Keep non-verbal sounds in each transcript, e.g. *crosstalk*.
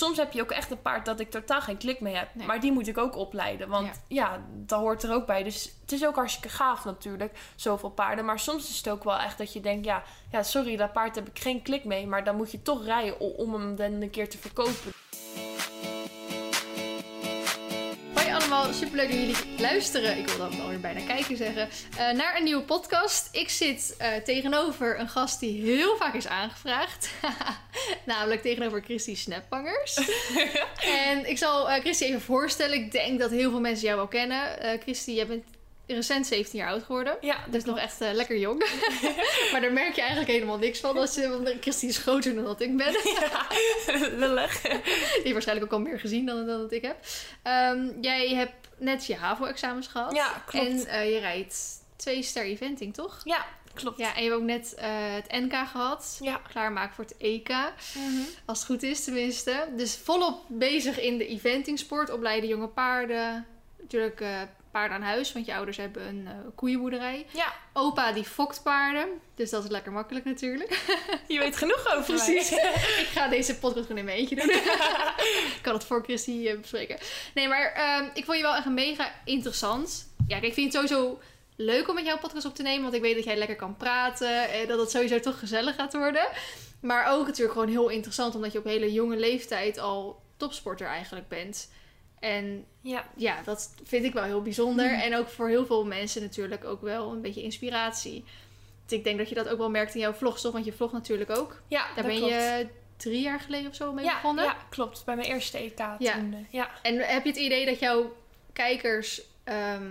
soms heb je ook echt een paard dat ik totaal geen klik mee heb. Nee. Maar die moet ik ook opleiden. Want Ja. ja. dat hoort er ook bij. Dus het is ook hartstikke gaaf natuurlijk, zoveel paarden. Maar soms is het ook wel echt dat je denkt, ja, ja sorry, dat paard heb ik geen klik mee. Maar dan moet je toch rijden om hem dan een keer te verkopen. Allemaal, superleuk dat jullie luisteren. Ik wil dan alweer bijna kijken zeggen. eh, naar een nieuwe podcast. Ik zit eh, tegenover een gast die heel vaak is aangevraagd. *laughs* Namelijk tegenover Christy Snapbangers. *laughs* en ik zal eh Christy even voorstellen. Ik denk dat heel veel mensen jou wel kennen. Christy, jij bent recent 17 jaar oud geworden. Ja, Dus nog echt eh, lekker jong. *laughs* maar daar merk je eigenlijk helemaal niks van. Als je, want Christy is groter dan dat ik ben. *laughs* lullig. Die heeft waarschijnlijk ook al meer gezien dan, dan dat ik heb. Ehm, jij hebt net je HAVO-examens gehad. Ja, klopt. En eh, je rijdt twee ster eventing, toch? Ja, klopt. Ja, en je hebt ook net eh, het NK gehad. Ja. Klaarmaken voor het EK. Mhm. Als het goed is tenminste. Dus volop bezig in de eventingsport. Opleiden jonge paarden. Natuurlijk paarden aan huis. Want je ouders hebben een eh, koeienboerderij. Ja, Opa die fokt paarden. Dus dat is lekker makkelijk natuurlijk. *laughs* je weet genoeg over mij. Precies. *laughs* ik ga deze podcast gewoon in mijn eentje doen. *laughs* ik kan het voor Christy eh, bespreken. Nee, maar ehm, ik vond je wel echt mega interessant. Ja, kijk, ik vind het sowieso leuk om met jou een podcast op te nemen. Want ik weet dat jij lekker kan praten. En dat het sowieso toch gezellig gaat worden. Maar ook natuurlijk gewoon heel interessant. Omdat je op hele jonge leeftijd al topsporter eigenlijk bent. En Ja, ja, dat vind ik wel heel bijzonder. En ook voor heel veel mensen natuurlijk ook wel een beetje inspiratie. Dus ik denk dat je dat ook wel merkt in jouw vlogs, toch? Want je vlogt natuurlijk ook. ja Daar ben klopt. je drie jaar geleden of zo mee ja, begonnen. Ja, klopt. Bij mijn eerste EK Ja. toen. eh, ja. En heb je het idee dat jouw kijkers... ehm,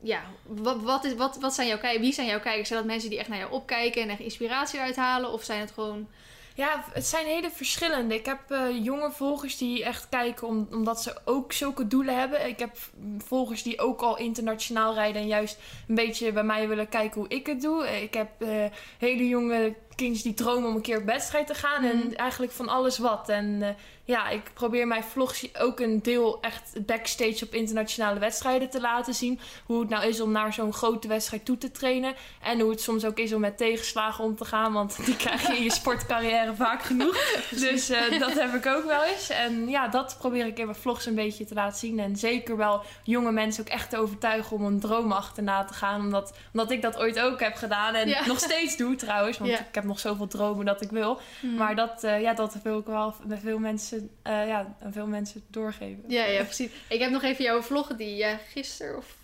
ja, wat, wat, is, wat, wat zijn jouw kijkers? Wie zijn jouw kijkers? Zijn dat mensen die echt naar jou opkijken en echt inspiratie uithalen? Of zijn het gewoon... Ja, het zijn hele verschillende. Ik heb eh, jonge volgers die echt kijken om, omdat ze ook zulke doelen hebben. Ik heb volgers die ook al internationaal rijden en juist een beetje bij mij willen kijken hoe ik het doe. Ik heb eh, hele jonge kindjes die dromen om een keer op wedstrijd te gaan Mhm. en eigenlijk van alles wat. En eh, ja, ik probeer mijn vlogs ook een deel echt backstage op internationale wedstrijden te laten zien. Hoe het nou is om naar zo'n grote wedstrijd toe te trainen. En hoe het soms ook is om met tegenslagen om te gaan. Want die krijg je in je sportcarrière vaak genoeg. *laughs* dus eh, dat heb ik ook wel eens. En ja, dat probeer ik in mijn vlogs een beetje te laten zien. En zeker wel jonge mensen ook echt te overtuigen om een droom achterna te gaan. Omdat, omdat ik dat ooit ook heb gedaan. En Ja. nog steeds doe trouwens. Want Ja. ik heb nog zoveel dromen dat ik wil. Maar dat, eh, ja, dat wil ik wel met veel mensen, eh, ja, veel mensen doorgeven. Ja, ja, precies. Ik heb nog even jouw vlog die je gisteren of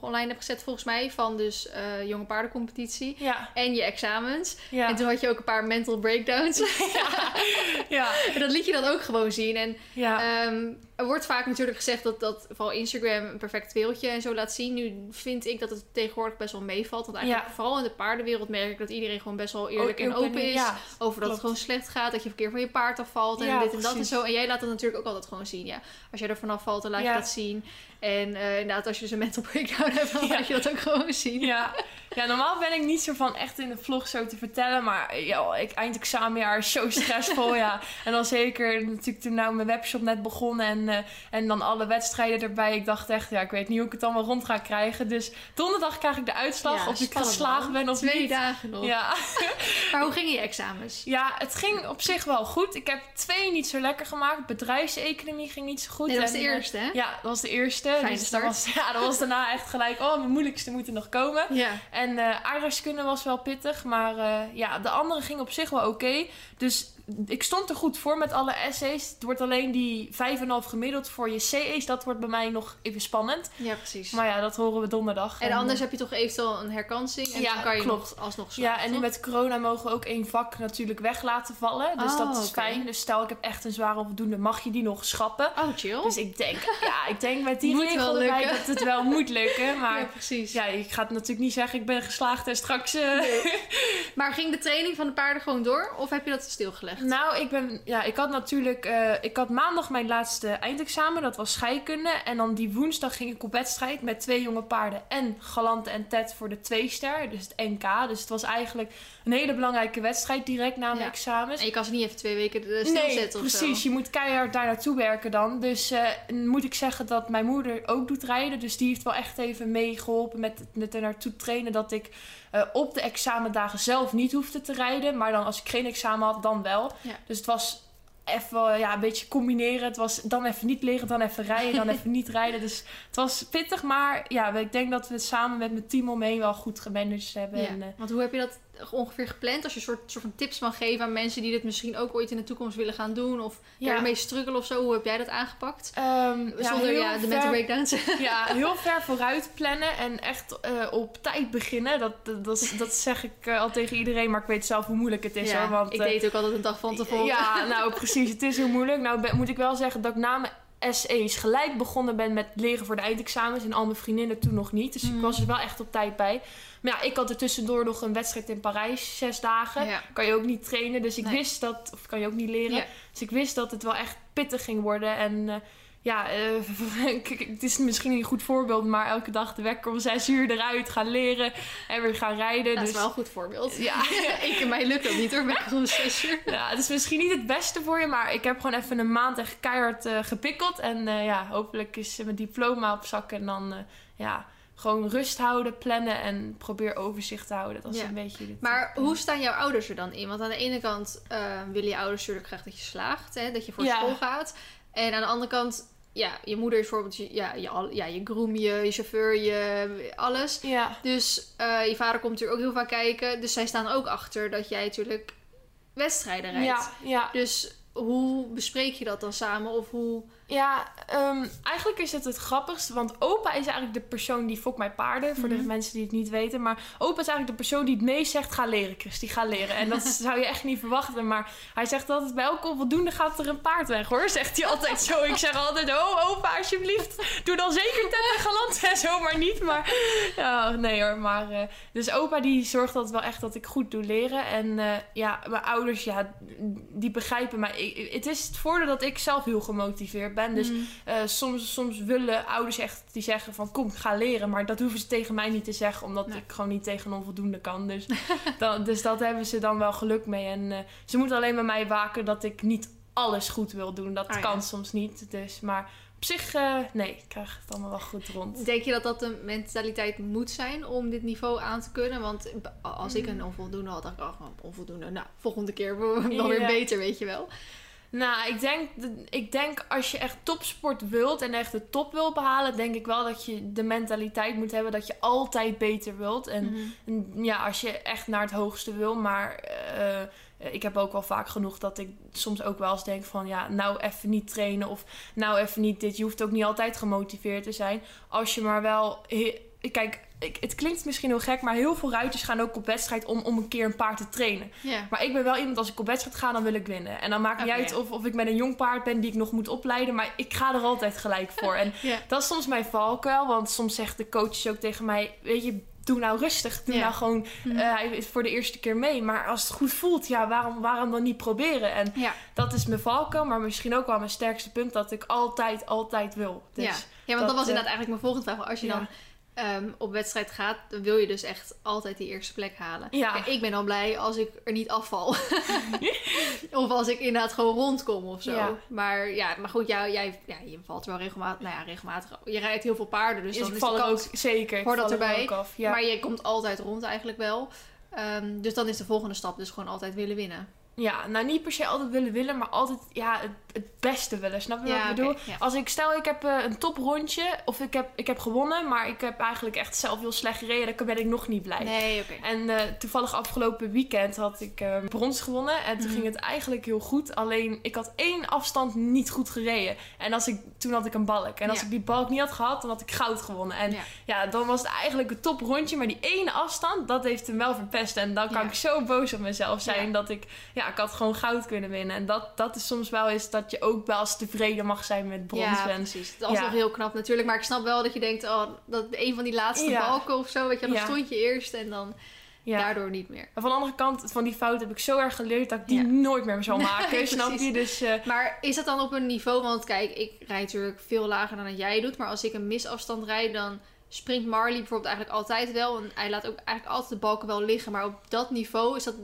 online hebt gezet volgens mij. Van dus eh, jonge paardencompetitie. Ja, En je examens. ja. En toen had je ook een paar mental breakdowns. *laughs* ja, *laughs* En dat liet je dan ook gewoon zien. En ja. Ehm, er wordt vaak natuurlijk gezegd dat, dat vooral Instagram een perfect wereldje en zo laat zien. Nu vind ik dat het tegenwoordig best wel meevalt. Want eigenlijk Ja. vooral in de paardenwereld merk ik dat iedereen gewoon best wel eerlijk en Open, is. ja, over dat het gewoon slecht gaat, dat je verkeer van je paard afvalt en Ja, dit en dat en zo. En jij laat dat natuurlijk ook altijd gewoon zien. Ja. Als jij er vanaf valt, dan laat je dat zien. En eh, inderdaad, als je dus een mental breakdown hebt, dan *laughs* laat je dat ook gewoon zien. Ja. ja, normaal ben ik niet zo van echt in de vlog zo te vertellen. Maar ja, ik eindexamenjaar is zo stressvol, *laughs* ja. En dan zeker natuurlijk toen nou mijn webshop net begon en, eh, en dan alle wedstrijden erbij. Ik dacht echt, ja, ik weet niet hoe ik het allemaal rond ga krijgen. Dus donderdag krijg ik de uitslag Ja, of ik geslaagd ben of Twee niet. dagen nog. Ja. *laughs* Maar hoe gingen je examens? ja, het ging op zich wel goed. Ik heb twee niet zo lekker gemaakt. Bedrijfseconomie ging niet zo goed. Nee, dat was En, de eh, eerste, hè? Ja, dat was de eerste. Fijne dus dat start. was, *laughs* ja, dat was daarna echt gelijk, oh, mijn moeilijkste moeten nog komen. Ja. En eh aardrijkskunde was wel pittig, maar ja, de andere ging op zich wel oké. Dus ik stond er goed voor met alle essays. Het wordt alleen die 5,5 gemiddeld voor je CE's. Dat wordt bij mij nog even spannend. ja, precies. Maar ja, dat horen we donderdag. En anders heb je toch eventueel een herkansing en Ja, dan kan je klopt. nog alsnog Ja, slagen, en nu met corona mogen we ook één vak natuurlijk weg laten vallen. Dus Oh, dat is fijn. Dus stel ik heb echt een zware onvoldoende, mag je die nog schrappen. Oh, chill. Dus ik denk, ja, ik denk met die *laughs* regel erbij dat het wel moet lukken. *laughs* Maar ja, precies. ja, ik ga het natuurlijk niet zeggen, ik ben geslaagd en straks... eh, *laughs* Maar ging de training van de paarden gewoon door? Of heb je dat stilgelegd? Nou, ik ben, ja, ik had natuurlijk, eh, ik had maandag mijn laatste eindexamen, dat was scheikunde. En dan die woensdag ging ik op wedstrijd met twee jonge paarden en Galante en Ted voor de tweester, dus het NK. Dus het was eigenlijk een hele belangrijke wedstrijd direct na mijn Ja. examens. En je kan ze niet even twee weken eh, Nee, stilzetten of precies. zo? Je moet keihard daar naartoe werken dan. Dus eh, moet ik zeggen dat mijn moeder ook doet rijden. Dus die heeft wel echt even meegeholpen met, het- met er naartoe trainen. Dat ik eh, op de examendagen zelf niet hoefde te rijden. Maar dan als ik geen examen had, dan wel. Ja. Dus het was even ja, een beetje combineren. Het was dan even niet liggen, dan even rijden, dan *laughs* even niet rijden. Dus het was pittig, maar ja, ik denk dat we het samen met mijn team omheen wel goed gemanaged hebben. Ja, En, eh, Want hoe heb je dat ongeveer gepland? Als je soort, soort van tips mag geven aan mensen die dit misschien ook ooit in de toekomst willen gaan doen. Of Ja. ermee struggelen of zo. Hoe heb jij dat aangepakt? ja, Zonder heel ja, de ver- mental breakdowns. *laughs* Ja, heel ver vooruit plannen en echt eh, op tijd beginnen. Dat, dat, dat, dat zeg ik eh, al tegen iedereen, maar ik weet zelf hoe moeilijk het is Ja, hoor. Want, ik eh, deed het ook altijd een dag van tevoren. Ja, *laughs* nou precies. Het is heel moeilijk. Nou ben- moet ik wel zeggen dat ik na mijn SE's gelijk begonnen ben met leren voor de eindexamens. En al mijn vriendinnen toen nog niet. Dus ik Mhm. was er wel echt op tijd bij. Maar ja, ik had er tussendoor nog een wedstrijd in Parijs, zes dagen. Ja. Kan je ook niet trainen. Dus ik Nee. wist dat, of kan je ook niet leren. Ja. Dus ik wist dat het wel echt pittig ging worden. En eh, ja, eh, *laughs* het is misschien niet een goed voorbeeld, maar elke dag de wekker om zes uur eruit gaan leren en weer gaan rijden. Dat is dus wel een goed voorbeeld. ja, *laughs* ik en mij lukt dat niet hoor, ik *laughs* om zes uur. ja, het is misschien niet het beste voor je, maar ik heb gewoon even een maand echt keihard eh, gepikkeld. En eh, ja, hopelijk is mijn diploma op zak en dan ja, gewoon rust houden, plannen en probeer overzicht te houden. Dat is Ja. een beetje de Maar hoe staan jouw ouders er dan in? Want aan de ene kant willen je ouders natuurlijk graag dat je slaagt, hè? dat je voor Ja. school gaat. En aan de andere kant, ja, je moeder is bijvoorbeeld je, ja, je, ja, je groom, je, je chauffeur, je alles. Ja, Dus eh, je vader komt natuurlijk ook heel vaak kijken. Dus zij staan ook achter dat jij natuurlijk wedstrijden rijdt. ja, ja. Dus hoe bespreek je dat dan samen? Of hoe... Ja, ehm, eigenlijk is het het grappigste. Want opa is eigenlijk de persoon die fokt mij paarden. Voor de Mhm. mensen die het niet weten. Maar opa is eigenlijk de persoon die het meest zegt: ga leren, Christy, ga leren. En dat *laughs* zou je echt niet verwachten. Maar hij zegt altijd: bij elke onvoldoende gaat er een paard weg hoor. Zegt hij altijd zo. Ik zeg altijd: oh, opa, alsjeblieft. Doe dan zeker tet en galant en zo, maar niet. Maar ja, nee hoor. Maar, eh, dus opa die zorgt altijd wel echt dat ik goed doe leren. En eh, ja, mijn ouders, ja, die begrijpen mij. Ik- Het is het voordeel dat ik zelf heel gemotiveerd ben. Dus Mm. eh, soms, soms willen ouders echt die zeggen van kom, ga leren. Maar dat hoeven ze tegen mij niet te zeggen, omdat Nee. ik gewoon niet tegen onvoldoende kan. Dus, *laughs* dan, dus dat hebben ze dan wel geluk mee. En eh, ze moeten alleen met mij waken dat ik niet alles goed wil doen. Dat Ah, ja. kan soms niet. Dus, maar op zich, eh, nee, ik krijg het allemaal wel goed rond. Denk je dat dat een mentaliteit moet zijn om dit niveau aan te kunnen? Want als ik Mm. een onvoldoende had, dacht ik, oh, gewoon onvoldoende. Nou, volgende keer wel weer beter, weet je wel. Nou, ik denk, ik denk als je echt topsport wilt en echt de top wil behalen, denk ik wel dat je de mentaliteit moet hebben dat je altijd beter wilt. En Mhm. En Ja, als je echt naar het hoogste wil. Maar eh, ik heb ook wel vaak genoeg dat ik soms ook wel eens denk van... Ja, nou even niet trainen of nou even niet dit. Je hoeft ook niet altijd gemotiveerd te zijn. Als je maar wel... Kijk, ik, het klinkt misschien heel gek, maar heel veel ruiters gaan ook op wedstrijd om, om een keer een paard te trainen. Maar ik ben wel iemand, als ik op wedstrijd ga, dan wil ik winnen. En dan maakt niet Oké, uit of, of ik met een jong paard ben die ik nog moet opleiden. Maar ik ga er altijd gelijk voor. En *laughs* dat is soms mijn valkuil. Want soms zegt de coach ook tegen mij... Weet je, doe nou rustig. Doe Ja. nou gewoon... Mhm. eh, hij is voor de eerste keer mee. Maar als het goed voelt, ja, waarom, waarom dan niet proberen? En Ja. dat is mijn valkuil. Maar misschien ook wel mijn sterkste punt. Dat ik altijd, altijd wil. Dus, ja. ja, want dat, dat, was eh, inderdaad eigenlijk mijn volgende vraag. Als je dan ehm, op wedstrijd gaat, dan wil je dus echt altijd die eerste plek halen. Ja. Kijk, ik ben dan blij als ik er niet afval. *laughs* of als ik inderdaad gewoon rondkom of zo. Ja. Maar ja, maar goed, jou, jij, ja, je valt wel regelmatig, nou ja, regelmatig. Je rijdt heel veel paarden, dus Dus dan ik is val de er ook kans... zeker. ik hoort dat val er erbij. ook af. Ja. Maar je komt altijd rond eigenlijk wel. Ehm, dus dan is de volgende stap dus gewoon altijd willen winnen. Ja, nou niet per se altijd willen willen, maar altijd ja, het, het beste willen. Snap je wat ik bedoel? ja. Als ik stel, ik heb eh, een toprondje of ik heb, ik heb gewonnen, maar ik heb eigenlijk echt zelf heel slecht gereden, dan ben ik nog niet blij. Nee, oké. En eh, toevallig afgelopen weekend had ik eh, brons gewonnen. En toen Mhm. ging het eigenlijk heel goed. Alleen ik had één afstand niet goed gereden. En als ik, toen had ik een balk. En als Ja. ik die balk niet had gehad, dan had ik goud gewonnen. En Ja. ja, dan was het eigenlijk een toprondje. Maar die ene afstand, dat heeft hem wel verpest. En dan kan Ja. ik zo boos op mezelf zijn dat ik... Ja, ik had gewoon goud kunnen winnen. En dat, dat is soms wel eens dat je ook wel eens tevreden mag zijn met brons. Ja, precies. Dat is nog heel knap natuurlijk. Maar ik snap wel dat je denkt, oh, dat een van die laatste balken of zo, weet je, dan stond je eerst en dan ja. daardoor niet meer. Van de andere kant, van die fout heb ik zo erg geleerd dat ik die Ja. nooit meer zal *laughs* maken. Nee, snap je? Dus eh, Maar is dat dan op een niveau, want kijk, ik rijd natuurlijk veel lager dan dat jij doet, maar als ik een misafstand rijd, dan springt Marley bijvoorbeeld eigenlijk altijd wel. En hij laat ook eigenlijk altijd de balken wel liggen, maar op dat niveau is dat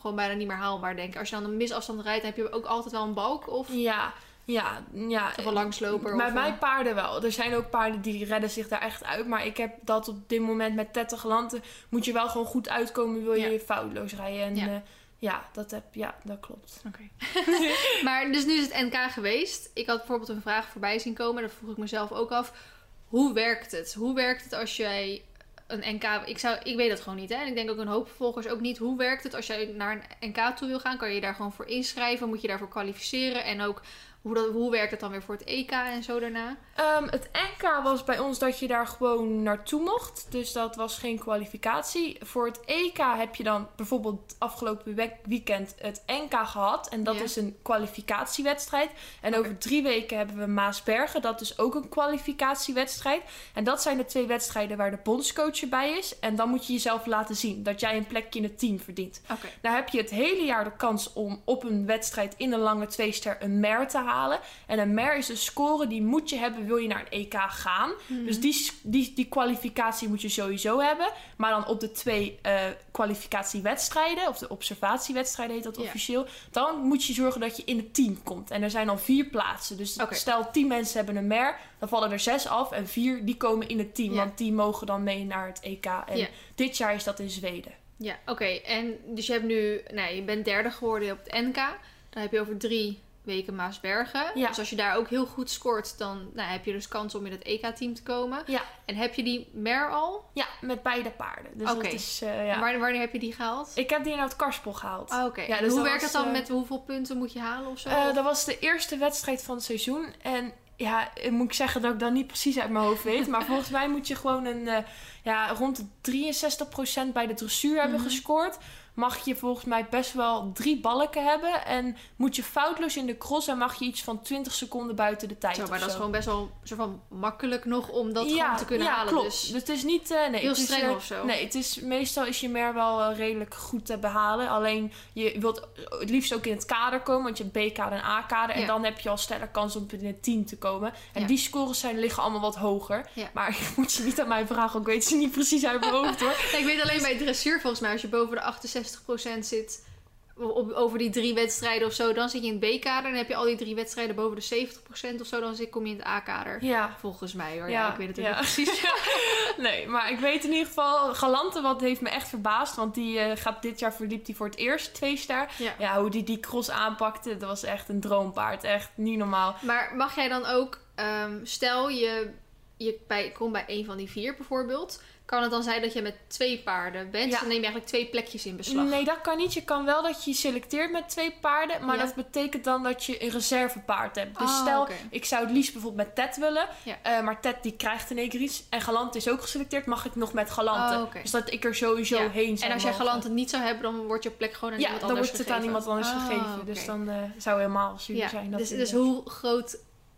gewoon bijna niet meer haalbaar, denk ik. Als je dan een misafstand rijdt, dan heb je ook altijd wel een balk of, Ja, ja, ja. of een langsloper. Bij of mij een- paarden wel. Er zijn ook paarden die redden zich daar echt uit. Maar ik heb dat op dit moment met 30 lanten. Moet je wel gewoon goed uitkomen, wil je Ja. foutloos rijden. En Ja. eh, ja, dat, heb, ja, dat klopt. Oké. *laughs* maar dus nu is het NK geweest. Ik had bijvoorbeeld een vraag voorbij zien komen. Dat vroeg ik mezelf ook af. Hoe werkt het? Hoe werkt het als jij een NK... Ik, zou, ik weet dat gewoon niet, hè. En ik denk ook een hoop volgers ook niet. Hoe werkt het als jij naar een NK toe wil gaan? Kan je daar gewoon voor inschrijven? Moet je daarvoor kwalificeren? En ook hoe, dat, hoe werkt het dan weer voor het EK en zo daarna? Um, het NK was bij ons dat je daar gewoon naartoe mocht. Dus dat was geen kwalificatie. Voor het EK heb je dan bijvoorbeeld afgelopen weekend het NK gehad. En dat Ja. is een kwalificatiewedstrijd. En over drie weken hebben we Maasbergen. Dat is ook een kwalificatiewedstrijd. En dat zijn de twee wedstrijden waar de bondscoach erbij is. En dan moet je jezelf laten zien dat jij een plekje in het team verdient. Oké. Nou heb je het hele jaar de kans om op een wedstrijd in een lange tweester een mer te halen. En een mer is een score die moet je hebben, wil je naar een EK gaan. Mhm. Dus die, die, die kwalificatie moet je sowieso hebben. Maar dan op de twee eh, kwalificatiewedstrijden, of de observatiewedstrijden heet dat officieel. Dan moet je zorgen dat je in het team komt. En er zijn dan vier plaatsen. Dus stel tien mensen hebben een mer, dan vallen er zes af. En vier die komen in het team, want die mogen dan mee naar het EK. En dit jaar is dat in Zweden. Ja, oké. En dus je hebt nu, nou, je bent derde geworden op het NK. Dan heb je over drie weken Maasbergen. Ja. Dus als je daar ook heel goed scoort, dan nou, heb je dus kans om in het EK-team te komen. Ja. En heb je die mer al? Ja, met beide paarden. Dus Oké. dat is, eh, ja. Wanneer, wanneer heb je die gehaald? Ik heb die naar het Karspel gehaald. Ah, oké. Ja, dus hoe werkt het dan eh, met hoeveel punten moet je halen of zo? Eh, dat was de eerste wedstrijd van het seizoen. En ja, moet ik zeggen dat ik dat niet precies uit mijn hoofd weet. Maar *laughs* volgens mij moet je gewoon een, ja, rond de 63% bij de dressuur hebben Mhm. gescoord. Mag je volgens mij best wel drie balken hebben. En moet je foutloos in de cross en mag je iets van 20 seconden buiten de tijd. zo, maar dat is zo. gewoon best wel soort van makkelijk nog om dat ja, gewoon te kunnen ja, halen. Klopt. Dus het is niet eh, nee, heel streng eh, of zo. Nee, het is, meestal is je mer wel eh, redelijk goed te behalen. Alleen je wilt het liefst ook in het kader komen, want je hebt B-kader en A-kader. En dan heb je al sneller kans om in het team te komen. En die scores zijn, liggen allemaal wat hoger. Maar *laughs* ik moet je niet aan mij vragen, ik weet ze niet precies uit mijn hoofd hoor. *laughs* Ik weet alleen bij dressuur volgens mij, als je boven de 68% zit, op, over die drie wedstrijden of zo, dan zit je in het B-kader. En heb je al die drie wedstrijden boven de 70% of zo, dan zit, kom je in het A-kader. Ja. Volgens mij hoor. Ja, ik weet het ook ja. niet precies. *laughs* nee, maar ik weet in ieder geval, Galante wat heeft me echt verbaasd. Want die eh, gaat dit jaar verliep die voor het eerst twee ster. Ja. Ja, hoe die die cross aanpakte, dat was echt een droompaard. Echt niet normaal. Maar mag jij dan ook, ehm, stel je, je bij, komt bij een van die vier bijvoorbeeld, kan het dan zijn dat je met twee paarden bent? Ja. Dan neem je eigenlijk twee plekjes in beslag. Nee, dat kan niet. Je kan wel dat je selecteert met twee paarden. Maar Ja. dat betekent dan dat je een reservepaard hebt. Dus Ah, stel, ik zou het liefst bijvoorbeeld met Ted willen. Ja. eh, maar Ted die krijgt in één keer iets. En Galante is ook geselecteerd. Mag ik nog met Galante. Oh. Dus dat ik er sowieso Ja. heen zou En als jij. Galante niet zou hebben, dan wordt je plek gewoon aan Ja, iemand dan anders wordt het aan gegeven. iemand anders Ah, gegeven. Dus dan eh, zou helemaal Ja, zijn. Dat dus, dus eh, hoe groot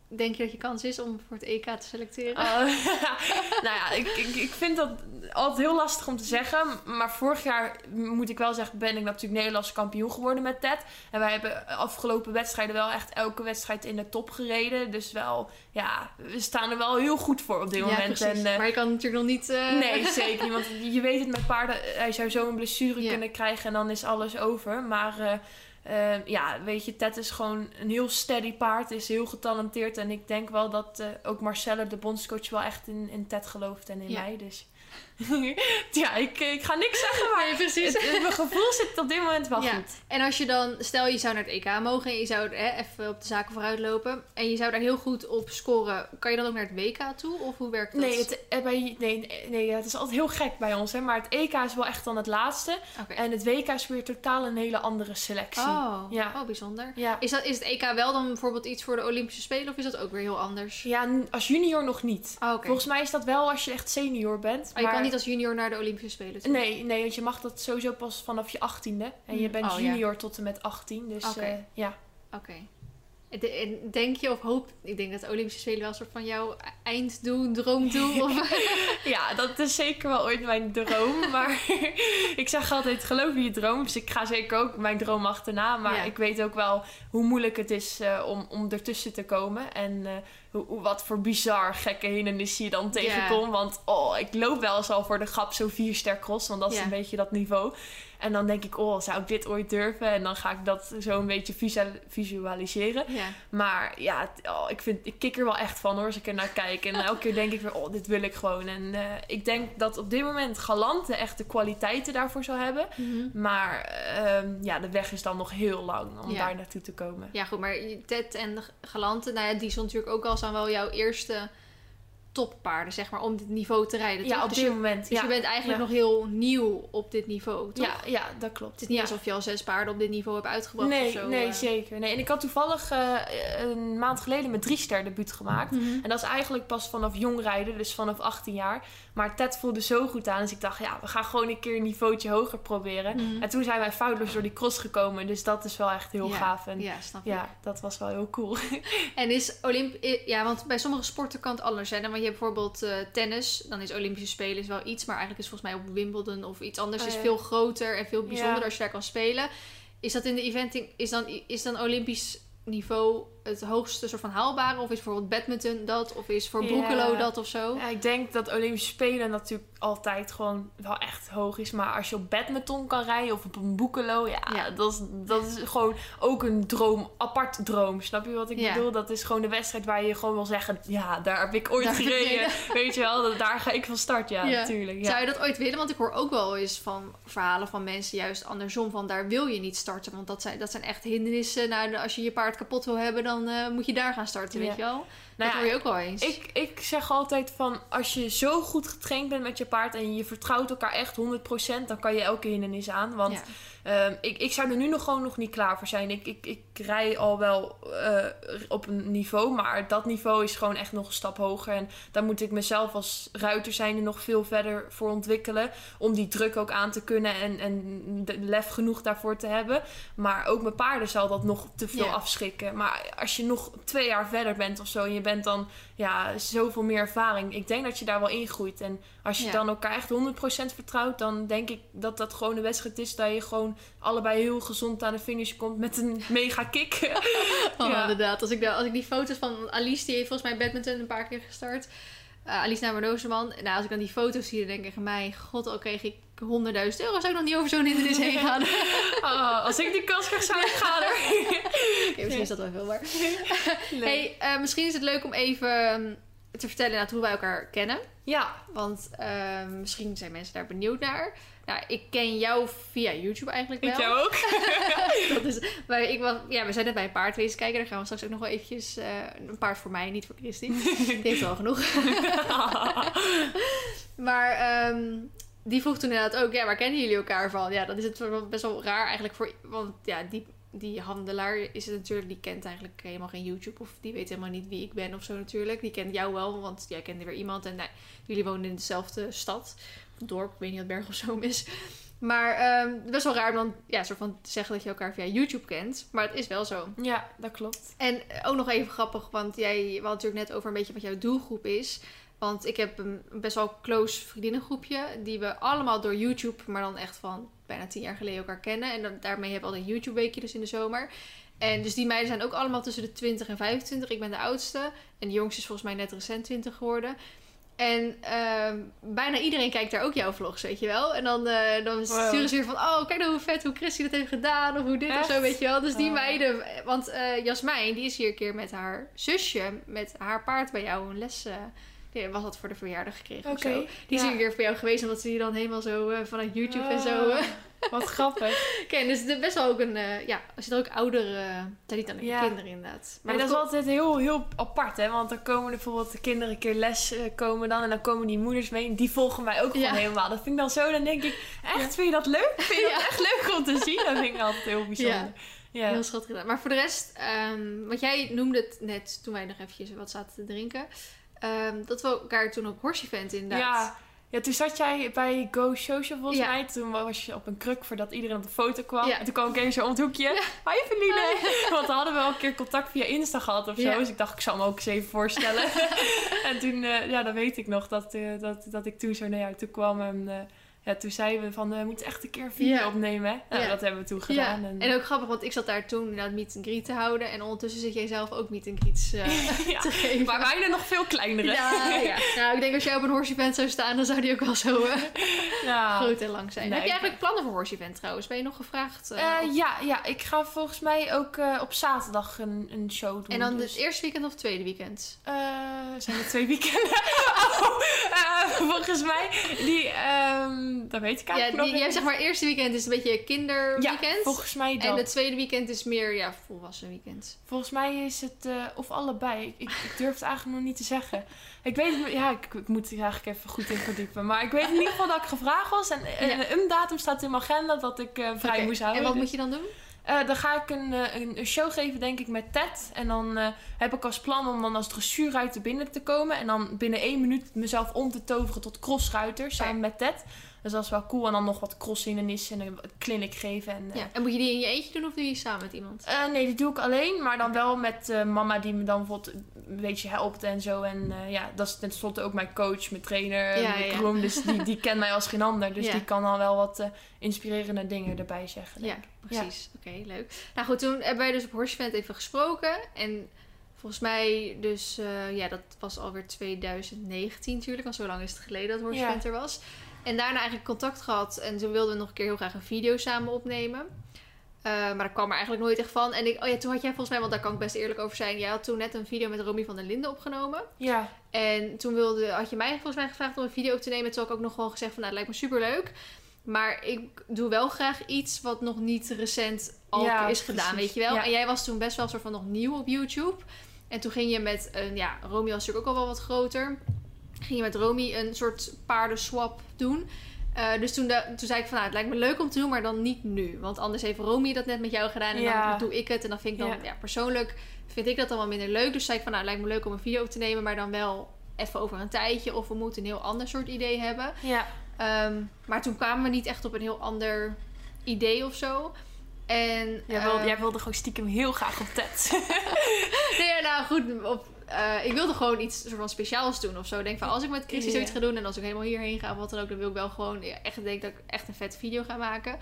denk je dat je kans is om voor het EK te selecteren? Uh, *laughs* nou ja, ik, ik, ik vind dat altijd heel lastig om te zeggen. Maar vorig jaar, moet ik wel zeggen, ben ik natuurlijk Nederlands kampioen geworden met Ted. En wij hebben afgelopen wedstrijden wel echt elke wedstrijd in de top gereden. Dus wel, ja, we staan er wel heel goed voor op dit ja, moment. En, eh, maar je kan natuurlijk nog niet... eh, Nee, zeker niet. Want je weet het met paarden, hij zou zo een blessure kunnen krijgen en dan is alles over. Maar eh, eh, ja, weet je, Ted is gewoon een heel steady paard, is heel getalenteerd. En ik denk wel dat eh, ook Marcelle, de bondscoach, wel echt in, in Ted gelooft en in Ja. mij. Dus *laughs* ja, ik, ik ga niks zeggen, maar Nee, precies. het, het- mijn gevoel zit op dit moment wel Ja. goed. En als je dan, stel je zou naar het EK mogen en je zou hè, even op de zaken vooruit lopen en je zou daar heel goed op scoren, kan je dan ook naar het WK toe of hoe werkt dat? Nee, het, eh, bij, nee, nee, het is altijd heel gek bij ons, hè, maar het EK is wel echt dan het laatste. En het WK is weer totaal een hele andere selectie. Oh, Ja. oh, bijzonder. Ja. Is, dat, is het EK wel dan bijvoorbeeld iets voor de Olympische Spelen of is dat ook weer heel anders? Ja, als junior nog niet. Oh. Volgens mij is dat wel als je echt senior bent. Oh, je maar- niet als junior naar de Olympische Spelen toe? Nee, nee, want je mag dat sowieso pas vanaf je achttiende. En je Hmm. bent Oh, ja. junior tot en met 18. Dus Oké. eh, ja. Oké. De- en Denk je of hoop... Ik denk dat de Olympische Spelen wel een soort van jouw einddoel, droomdoel... *laughs* Of... ja, dat is zeker wel ooit mijn droom. *laughs* maar *laughs* ik zeg altijd, geloof in je droom. Dus ik ga zeker ook mijn droom achterna. Maar Ja. ik weet ook wel hoe moeilijk het is eh, om, om ertussen te komen. En eh, hoe, wat voor bizar gekke hindernissen je dan tegenkomt. Want oh, ik loop wel eens al voor de grap zo vier ster cross. Want dat is een beetje dat niveau. En dan denk ik, oh, zou ik dit ooit durven? En dan ga ik dat zo een beetje visual- visualiseren. Ja. Maar ja, oh, ik, vind, ik kik er wel echt van hoor, als ik er naar kijk. En elke keer denk ik weer, oh, dit wil ik gewoon. En eh, ik denk dat op dit moment Galante echt de kwaliteiten daarvoor zou hebben. Mhm. Maar ehm, ja, de weg is dan nog heel lang om Ja. daar naartoe te komen. Ja, goed, maar Ted en Galante, nou ja, die stond natuurlijk ook al zijn wel jouw eerste toppaarden, zeg maar, om dit niveau te rijden. Ja, toch? op dus dit je, moment. dus ja. je bent eigenlijk Ja. nog heel nieuw op dit niveau, toch? ja, ja, dat klopt. Het is niet Ja. alsof je al zes paarden op dit niveau hebt uitgebracht Nee, of zo. nee eh. zeker. Nee. En ik had toevallig eh, een maand geleden mijn drie ster debuut gemaakt. Mhm. En dat is eigenlijk pas vanaf jong rijden, dus vanaf 18 jaar. Maar Ted voelde zo goed aan, dus ik dacht, ja, we gaan gewoon een keer een niveautje hoger proberen. Mhm. En toen zijn wij foutloos door die cross gekomen, dus dat is wel echt heel gaaf. En Ja, snap je. ja, dat was wel heel cool. *laughs* En is Olymp... Ja, want bij sommige sporten kan het anders zijn. Want je hebt bijvoorbeeld eh, tennis. Dan is Olympische Spelen is wel iets. Maar eigenlijk is volgens mij op Wimbledon of iets anders... Oh, is veel groter en veel bijzonderder Ja. als je daar kan spelen. Is dat in de eventing... Is dan, is dan Olympisch niveau het hoogste soort van haalbare? Of is bijvoorbeeld badminton dat? Of is voor. Broekelo dat of zo? Ja, ik denk dat Olympische Spelen natuurlijk altijd gewoon wel echt hoog is. Maar als je op badminton kan rijden of op een boekelo, ja, Ja. Dat, is, dat is gewoon ook een droom, apart droom. Snap je wat ik Ja. bedoel? Dat is gewoon de wedstrijd waar je gewoon wil zeggen, ja, daar heb ik ooit Daar gereden. *laughs* Weet je wel, dat- daar ga ik van start, ja, Ja. natuurlijk. Ja. Zou je dat ooit willen? Want ik hoor ook wel eens van verhalen van mensen juist andersom. Van daar wil je niet starten. Want dat zijn, dat zijn echt hindernissen. Nou, als je je paard kapot wil hebben, dan eh, moet je daar gaan starten, Ja. weet je wel? Nou dat hoor je ook wel eens. Ik, ik zeg altijd van, als je zo goed getraind bent met je paard en je vertrouwt elkaar echt 100%, dan kan je elke hindernis aan. Want Ja. ehm, ik, ik zou er nu nog gewoon nog niet klaar voor zijn. Ik, ik, ik rij al wel eh, op een niveau, maar dat niveau is gewoon echt nog een stap hoger. En daar moet ik mezelf als ruiter zijn er nog veel verder voor ontwikkelen. Om die druk ook aan te kunnen en, en de lef genoeg daarvoor te hebben. Maar ook mijn paarden zal dat nog te veel Ja. afschrikken. Maar als je nog twee jaar verder bent of zo en je bent dan ja, zoveel meer ervaring. Ik denk dat je daar wel ingroeit. En als je Ja. dan elkaar echt 100% vertrouwt, dan denk ik dat dat gewoon een wedstrijd is dat je gewoon allebei heel gezond aan de finish komt met een *laughs* mega kick. Oh, Ja. inderdaad. Als ik, de, als ik die foto's van Alice, die heeft volgens mij badminton een paar keer gestart. Eh, Alice naar. Nou, als ik dan die foto's zie, dan denk ik, mijn god, al kreeg ik 100.000 euro, zou ik nog niet over zo'n hindernis heen gaan. *laughs* Oh, als ik die kans krijg, zou ik gaan. Oké, *laughs* misschien is dat wel veel, maar... Leuk. Hey, eh, misschien is het leuk om even ehm, te vertellen hoe wij elkaar kennen. Ja, Want ehm, misschien zijn mensen daar benieuwd naar. Nou, ik ken jou via YouTube eigenlijk wel. ik jou ook. *laughs* Dat is, maar ik was, ja, we zijn net bij een paard wezen kijken. Daar gaan we straks ook nog wel eventjes... eh, een paard voor mij, niet voor Christy. *laughs* Die heeft wel genoeg. *laughs* Maar ehm, die vroeg toen inderdaad ook... Ja, waar kennen jullie elkaar van? Ja, dat is het best wel raar eigenlijk voor... Want ja, die, die handelaar is het natuurlijk... Die kent eigenlijk helemaal geen YouTube. Of die weet helemaal niet wie ik ben of zo natuurlijk. Die kent jou wel, want jij kende weer iemand. En nou, jullie wonen in dezelfde stad. Dorp, ik weet niet wat Berg of Zoom is. Maar ehm, best wel raar om dan ja, soort van te zeggen dat je elkaar via YouTube kent. Maar het is wel zo. Ja, dat klopt. En ook nog even grappig, want jij we hadden natuurlijk net over een beetje wat jouw doelgroep is. Want ik heb een best wel close vriendinnengroepje. Die we allemaal door YouTube, maar dan echt van bijna tien jaar geleden elkaar kennen. En dan, daarmee hebben we altijd een YouTube weekje dus in de zomer. En dus die meiden zijn ook allemaal tussen de 20 en 25. Ik ben de oudste. En de jongste is volgens mij net recent 20 geworden. En ehm, bijna iedereen kijkt daar ook jouw vlogs, weet je wel. En dan, eh, dan Wow. sturen ze weer van... Oh, kijk nou hoe vet, hoe Christy dat heeft gedaan. Of hoe dit of zo, weet je wel. Dus die Oh. meiden... Want eh Jasmijn, die is hier een keer met haar zusje... met haar paard bij jou een les... eh, die was dat voor de verjaardag gekregen of Oké. zo. Die is ja. hier een keer voor jou geweest... omdat ze die dan helemaal zo eh, vanuit YouTube en zo... eh, Ah, Wat grappig. *laughs* kennen. Dus het is best wel ook een... eh, ja, als je er ook oudere... uh, niet dan Ja. kinderen inderdaad. Maar dat is altijd heel, heel apart, hè? Want dan komen er bijvoorbeeld de kinderen een keer les eh, komen dan. En dan komen die moeders mee. En die volgen mij ook Ja. gewoon helemaal. Dat vind ik dan zo. Dan denk ik, echt, vind je dat leuk? Vind je dat *laughs* echt leuk om te zien? Dat vind ik altijd heel bijzonder. Ja. Heel schattig gedaan. Maar voor de rest, ehm want jij noemde het net toen wij nog eventjes wat zaten te drinken. Ehm, dat we elkaar toen op Horse Event inderdaad. Ja. ja, toen zat jij bij Go Social volgens Ja. mij. Toen was je op een kruk voordat iedereen op de foto kwam. Ja. En toen kwam ik even zo om het hoekje. Hi Feline! *laughs* Want dan hadden we al een keer contact via Insta gehad of zo. Ja. Dus ik dacht, ik zal me ook eens even voorstellen. *laughs* en toen, eh, ja, dan weet ik nog dat, eh, dat, dat ik toen zo naar jou toe kwam. En eh, ja, toen zeiden we van, we moeten echt een keer een video opnemen. hè. Nou, dat hebben we toen gedaan. En, en ook grappig, want ik zat daar toen inderdaad meet and greet te houden. En ondertussen zit jij zelf ook meet and greets eh, *laughs* *laughs* Ja, te geven. Maar wij er nog veel kleinere. Ja, ja. Nou, ik denk als jij op een horse event zou staan, dan zou die ook wel zo eh, *laughs* groot en lang zijn. Nee, Heb je eigenlijk plannen voor horse event trouwens? Ben je nog gevraagd? eh, Eh, ja, ja, ik ga volgens mij ook eh, op zaterdag een, een show doen. en dan dus, het eerste weekend of het tweede weekend? eh, zijn er twee weekenden? oh, eh, volgens mij, die, ehm dat weet ik Ja, eigenlijk die, nog je hebt zeg maar het eerste weekend is een beetje kinderweekend. Ja, volgens mij dat. en het tweede weekend is meer ja, volwassen weekend. Volgens mij is het, eh, of allebei. Ik, ik durf het eigenlijk nog niet te zeggen. Ik weet het, ja, ik, ik moet er eigenlijk even goed in verdiepen. Maar ik weet in ieder geval dat ik gevraagd was. En Ja. een datum staat in mijn agenda dat ik eh, vrij moest houden. En wat Dus, moet je dan doen? eh, dan ga ik een, een, een show geven, denk ik, met Ted. En dan heb ik als plan om dan als dressuurruiter binnen te komen. En dan binnen één minuut mezelf om te toveren tot crossruiter. Samen met Ted. Dus dat is wel cool. En dan nog wat crosshindernissen en een clinic geven. En, eh, Ja. En moet je die in je eentje doen of doe je die samen met iemand? eh, nee, die doe ik alleen, maar dan wel met eh, mama die me dan bijvoorbeeld een beetje helpt en zo. En eh, ja, dat is tenslotte ook mijn coach, mijn trainer, Ja, mijn ja. groom. Dus die, die kent mij als geen ander. Dus Ja. die kan dan wel wat eh, inspirerende dingen erbij zeggen. Ja, precies. Oké, leuk. Nou goed, toen hebben wij dus op Horse Event even gesproken. En volgens mij dus, eh, ja, dat was alweer 2019 natuurlijk. Want zo lang is het geleden dat Horse Ja. Event er was. En daarna eigenlijk contact gehad. En toen wilden we nog een keer heel graag een video samen opnemen. Eh, maar dat kwam er eigenlijk nooit echt van. En ik, oh ja, toen had jij volgens mij, want daar kan ik best eerlijk over zijn. Jij had toen net een video met Romy van der Linden opgenomen. Ja, En toen wilde, had je mij volgens mij gevraagd om een video op te nemen. Toen had ik ook nog gewoon gezegd van, nou, het lijkt me superleuk. Maar ik doe wel graag iets wat nog niet recent al Ja, is gedaan, precies. weet je wel. Ja. En jij was toen best wel soort van nog nieuw op YouTube. En toen ging je met een, ja, Romy was natuurlijk ook al wel wat groter. Ging je met Romy een soort paardenswap doen. Eh, dus toen, de- toen zei ik van, nou, het lijkt me leuk om te doen, maar dan niet nu. Want anders heeft Romy dat net met jou gedaan en Ja. dan doe ik het. En dan vind ik dan, Ja. ja, persoonlijk vind ik dat dan wel minder leuk. Dus zei ik van, nou, het lijkt me leuk om een video te nemen, maar dan wel even over een tijdje. Of we moeten een heel ander soort idee hebben. ja. Ehm, maar toen kwamen we niet echt op een heel ander idee of zo. En, Jij, wilde, eh, jij wilde gewoon stiekem heel graag op Ted. *laughs* Nee, ja, nou goed. Op, eh, ik wilde gewoon iets soort van speciaals doen of zo. Ik denk van als ik met Christy Ja. zoiets ga doen en als ik helemaal hierheen ga of wat dan ook, dan wil ik wel gewoon ja, echt denk dat ik echt een vette video ga maken.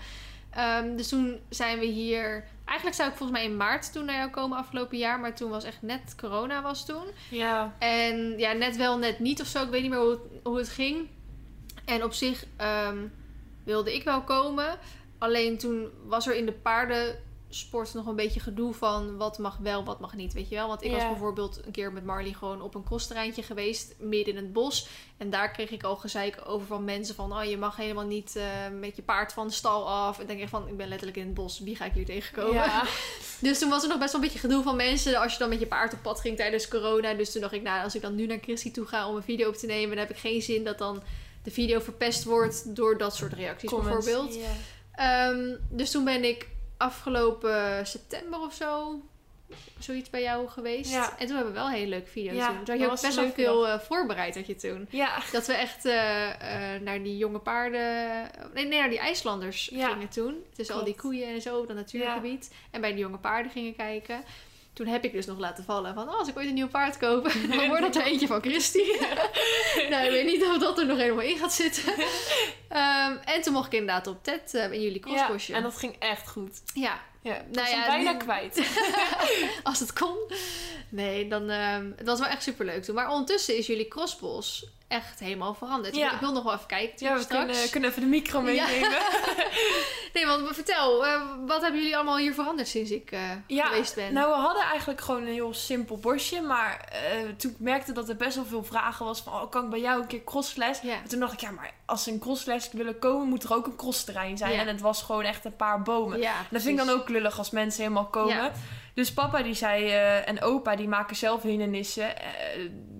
Ehm, dus toen zijn we hier. Eigenlijk zou ik volgens mij in maart toen naar jou komen afgelopen jaar, maar toen was echt net corona was toen. ja. En ja, net wel, net niet of zo. Ik weet niet meer hoe het, hoe het ging. En op zich ehm, wilde ik wel komen. Alleen toen was er in de paardensport nog een beetje gedoe van wat mag wel, wat mag niet. Weet je wel? Want ik was bijvoorbeeld een keer met Marley gewoon op een crossterreintje geweest, midden in het bos. En daar kreeg ik al gezeik over van mensen van, oh je mag helemaal niet eh, met je paard van de stal af. En dan denk ik van, ik ben letterlijk in het bos, wie ga ik hier tegenkomen? Ja. *laughs* Dus toen was er nog best wel een beetje gedoe van mensen als je dan met je paard op pad ging tijdens corona. Dus toen dacht ik, nou, als ik dan nu naar Christy toe ga om een video op te nemen, dan heb ik geen zin dat dan de video verpest wordt door dat soort reacties Comments. bijvoorbeeld. Ehm, dus toen ben ik afgelopen september of zo zoiets bij jou geweest. Ja. En toen hebben we wel een hele leuke video's Ja, toen. Toen had dat je ook best wel veel eh, voorbereid had je toen. Ja. Dat we echt eh, eh, naar die jonge paarden... Nee, nee naar die IJslanders gingen toen. Tussen al die koeien en zo, op dat natuurgebied. En bij die jonge paarden gingen kijken. Toen heb ik dus nog laten vallen van... Oh, als ik ooit een nieuw paard koop, *laughs* dan wordt dat er eentje van Christy. *laughs* nou, ik weet niet of dat er nog helemaal in gaat zitten. *laughs* Ehm, en toen mocht ik inderdaad op TED eh, in jullie ja. crossbosje. En dat ging echt goed. Ja, Ja, Nou was ja, hem bijna nu- kwijt. *laughs* als het kon. Nee, dan... ehm, het was wel echt superleuk toen. Maar ondertussen is jullie crossbos echt helemaal veranderd. Ja. Ik wil nog wel even kijken Ja, we kunnen, kunnen even de micro Ja. meenemen. *laughs* Nee, want vertel, eh, wat hebben jullie allemaal hier veranderd sinds ik eh, Ja, geweest ben? Nou, we hadden eigenlijk gewoon een heel simpel bosje. Maar eh, toen ik merkte dat er best wel veel vragen was van... Oh, kan ik bij jou een keer crossles? toen dacht ik, ja, maar als ze een crossles willen komen... moet er ook een crossterrein zijn. Ja. En het was gewoon echt een paar bomen. ja, Dat vind ik dan ook lullig als mensen helemaal komen. Ja. Dus papa die zei, eh, en opa die maken zelf hindernissen. Eh,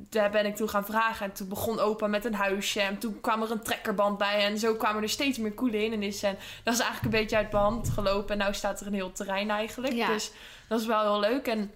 daar ben ik toen gaan vragen. En toen begon opa met een huisje. En toen kwam er een trekkerband bij. En zo kwamen er steeds meer coole hindernissen. En dat is eigenlijk een beetje uit mijn hand gelopen. En nu staat er een heel terrein eigenlijk. Dus dat is wel heel leuk. En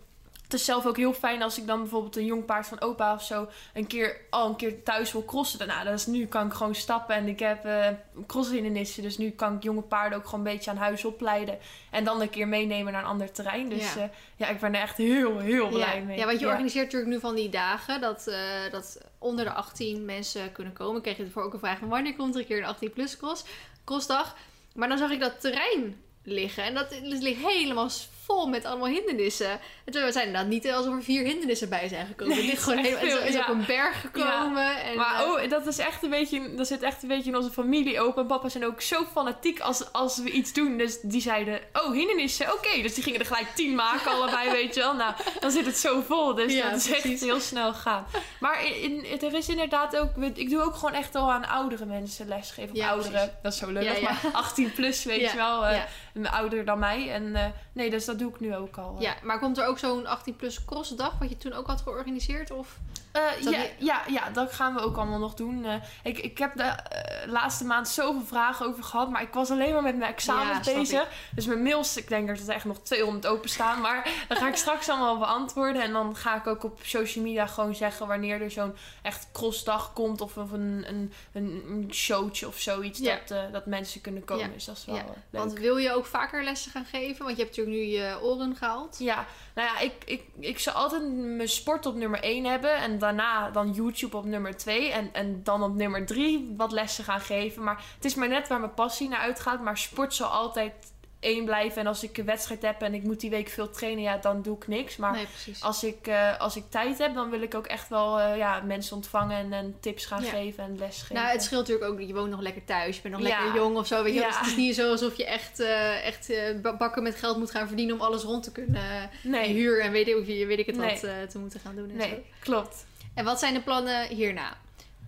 het is zelf ook heel fijn als ik dan bijvoorbeeld een jong paard van opa of zo een keer al een keer thuis wil crossen. Nou, dat is, nu kan ik gewoon stappen en ik heb uh, crosshindernissen. Dus nu kan ik jonge paarden ook gewoon een beetje aan huis opleiden. En dan een keer meenemen naar een ander terrein. Dus ja, uh, ja ik ben er echt heel, heel blij ja. mee. Ja, want je organiseert natuurlijk nu van die dagen dat, uh, dat onder de 18 mensen kunnen komen. Ik kreeg je ervoor ook een vraag van wanneer komt er een keer een 18 plus cross, crossdag. Maar dan zag ik dat terrein liggen. En dat ligt helemaal vol met allemaal hindernissen. En toen zijn inderdaad niet alsof er vier hindernissen bij zijn gekomen. Nee, het ligt gewoon helemaal, is ja. op een berg gekomen. Ja. En, maar uh, oh, dat is echt een beetje, dat zit echt een beetje in onze familie. Opa en papa zijn ook zo fanatiek als, als we iets doen. Dus die zeiden, oh hindernissen, oké. Okay. Dus die gingen er gelijk tien maken allebei, *laughs* weet je wel. Nou, dan zit het zo vol. Dus ja, dat is precies. echt heel snel gaan. Maar in, in, er is inderdaad ook, ik doe ook gewoon echt al aan oudere mensen lesgeven. Ja, ouderen, precies. dat is zo leuk. Maar 18 plus, weet je wel. Uh, ja. Ouder dan mij. En uh, nee, dus dat doe ik nu ook al. Ja, maar komt er ook zo'n 18 plus crossdag, wat je toen ook had georganiseerd? Of? Uh, ja, ja, ja, dat gaan we ook allemaal nog doen. Uh, ik, ik heb de uh, laatste maand zoveel vragen over gehad, maar ik was alleen maar met mijn examens ja, bezig. Dus mijn mails, ik denk dat er echt nog 200 openstaan, *laughs* maar dan ga ik straks allemaal beantwoorden. En dan ga ik ook op social media gewoon zeggen wanneer er zo'n echt crossdag komt of een, een, een, een showtje of zoiets, ja. dat, dat mensen kunnen komen. Dus dat is wel leuk. Want wil je ook vaker lessen gaan geven? Want je hebt natuurlijk nu je oren gehaald. Ja, nou ja, ik, ik, ik zou altijd mijn sport op nummer 1 hebben. En daarna dan YouTube op nummer 2. En, en dan op nummer 3 wat lessen gaan geven. Maar het is maar net waar mijn passie naar uitgaat. Maar sport zal altijd één blijven. En als ik een wedstrijd heb en ik moet die week veel trainen, ja, dan doe ik niks. Maar nee, als, ik, uh, als ik tijd heb, dan wil ik ook echt wel uh, ja, mensen ontvangen en, en tips gaan ja. geven en les geven. Nou, het scheelt natuurlijk ook dat je woont nog lekker thuis. Je bent nog Ja. lekker jong of zo. Weet je? Ja. Dus het is niet zo alsof je echt, uh, echt bakken met geld moet gaan verdienen om alles rond te kunnen. Nee. Huur en weet ik, weet ik het Nee. wat te moeten gaan doen. En nee, zo. klopt. En wat zijn de plannen hierna?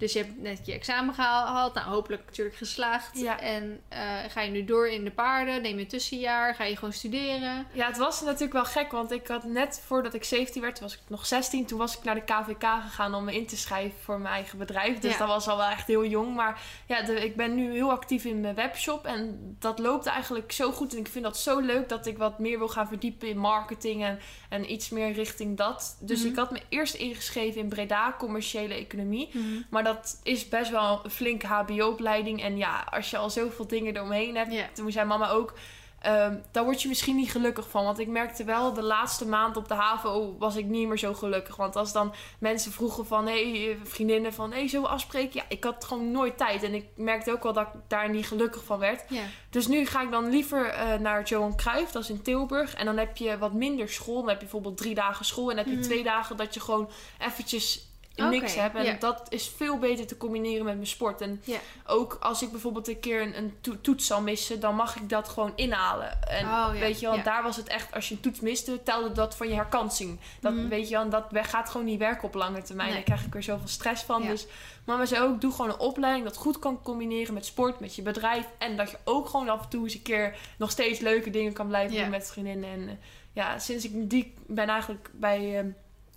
Dus je hebt net je examen gehaald. Nou, hopelijk natuurlijk geslaagd. Ja. En uh, ga je nu door in de paarden? Neem je een tussenjaar? Ga je gewoon studeren? Ja, het was natuurlijk wel gek, want ik had net voordat ik 17 werd, was ik nog 16. Toen was ik naar de KVK gegaan om me in te schrijven voor mijn eigen bedrijf. Dus Ja. dat was al wel echt heel jong. Maar ja, de, ik ben nu heel actief in mijn webshop en dat loopt eigenlijk zo goed. En ik vind dat zo leuk dat ik wat meer wil gaan verdiepen in marketing en, en iets meer richting dat. Dus Mhm. ik had me eerst ingeschreven in Breda, commerciële economie. Maar dat is best wel een flinke HBO-opleiding. En ja, als je al zoveel dingen eromheen hebt, Ja. toen zei mama ook. daar word je misschien niet gelukkig van. Want ik merkte wel, de laatste maand op de HAVO was ik niet meer zo gelukkig. Want als dan mensen vroegen van, hé, hey, vriendinnen van, hé, hey, zullen we afspreken? Ja, ik had gewoon nooit tijd. En ik merkte ook wel dat ik daar niet gelukkig van werd. Dus nu ga ik dan liever eh, naar Johan Cruijff, dat is in Tilburg. En dan heb je wat minder school. Dan heb je bijvoorbeeld drie dagen school. En dan heb je Mhm. twee dagen dat je gewoon eventjes Oké, niks hebt. En dat is veel beter te combineren met mijn sport. En ook als ik bijvoorbeeld een keer een, een to- toets zal missen, dan mag ik dat gewoon inhalen. En Oh, weet je wel, daar was het echt, als je een toets miste, telde dat van je herkansing. Dat Mhm. weet je wel, dat gaat gewoon niet werken op lange termijn. Nee. Daar krijg ik er zoveel stress van. Dus mama zei ook, doe gewoon een opleiding dat goed kan combineren met sport, met je bedrijf. En dat je ook gewoon af en toe eens een keer nog steeds leuke dingen kan blijven doen met vriendinnen. En eh, ja, sinds ik die ben eigenlijk bij, eh,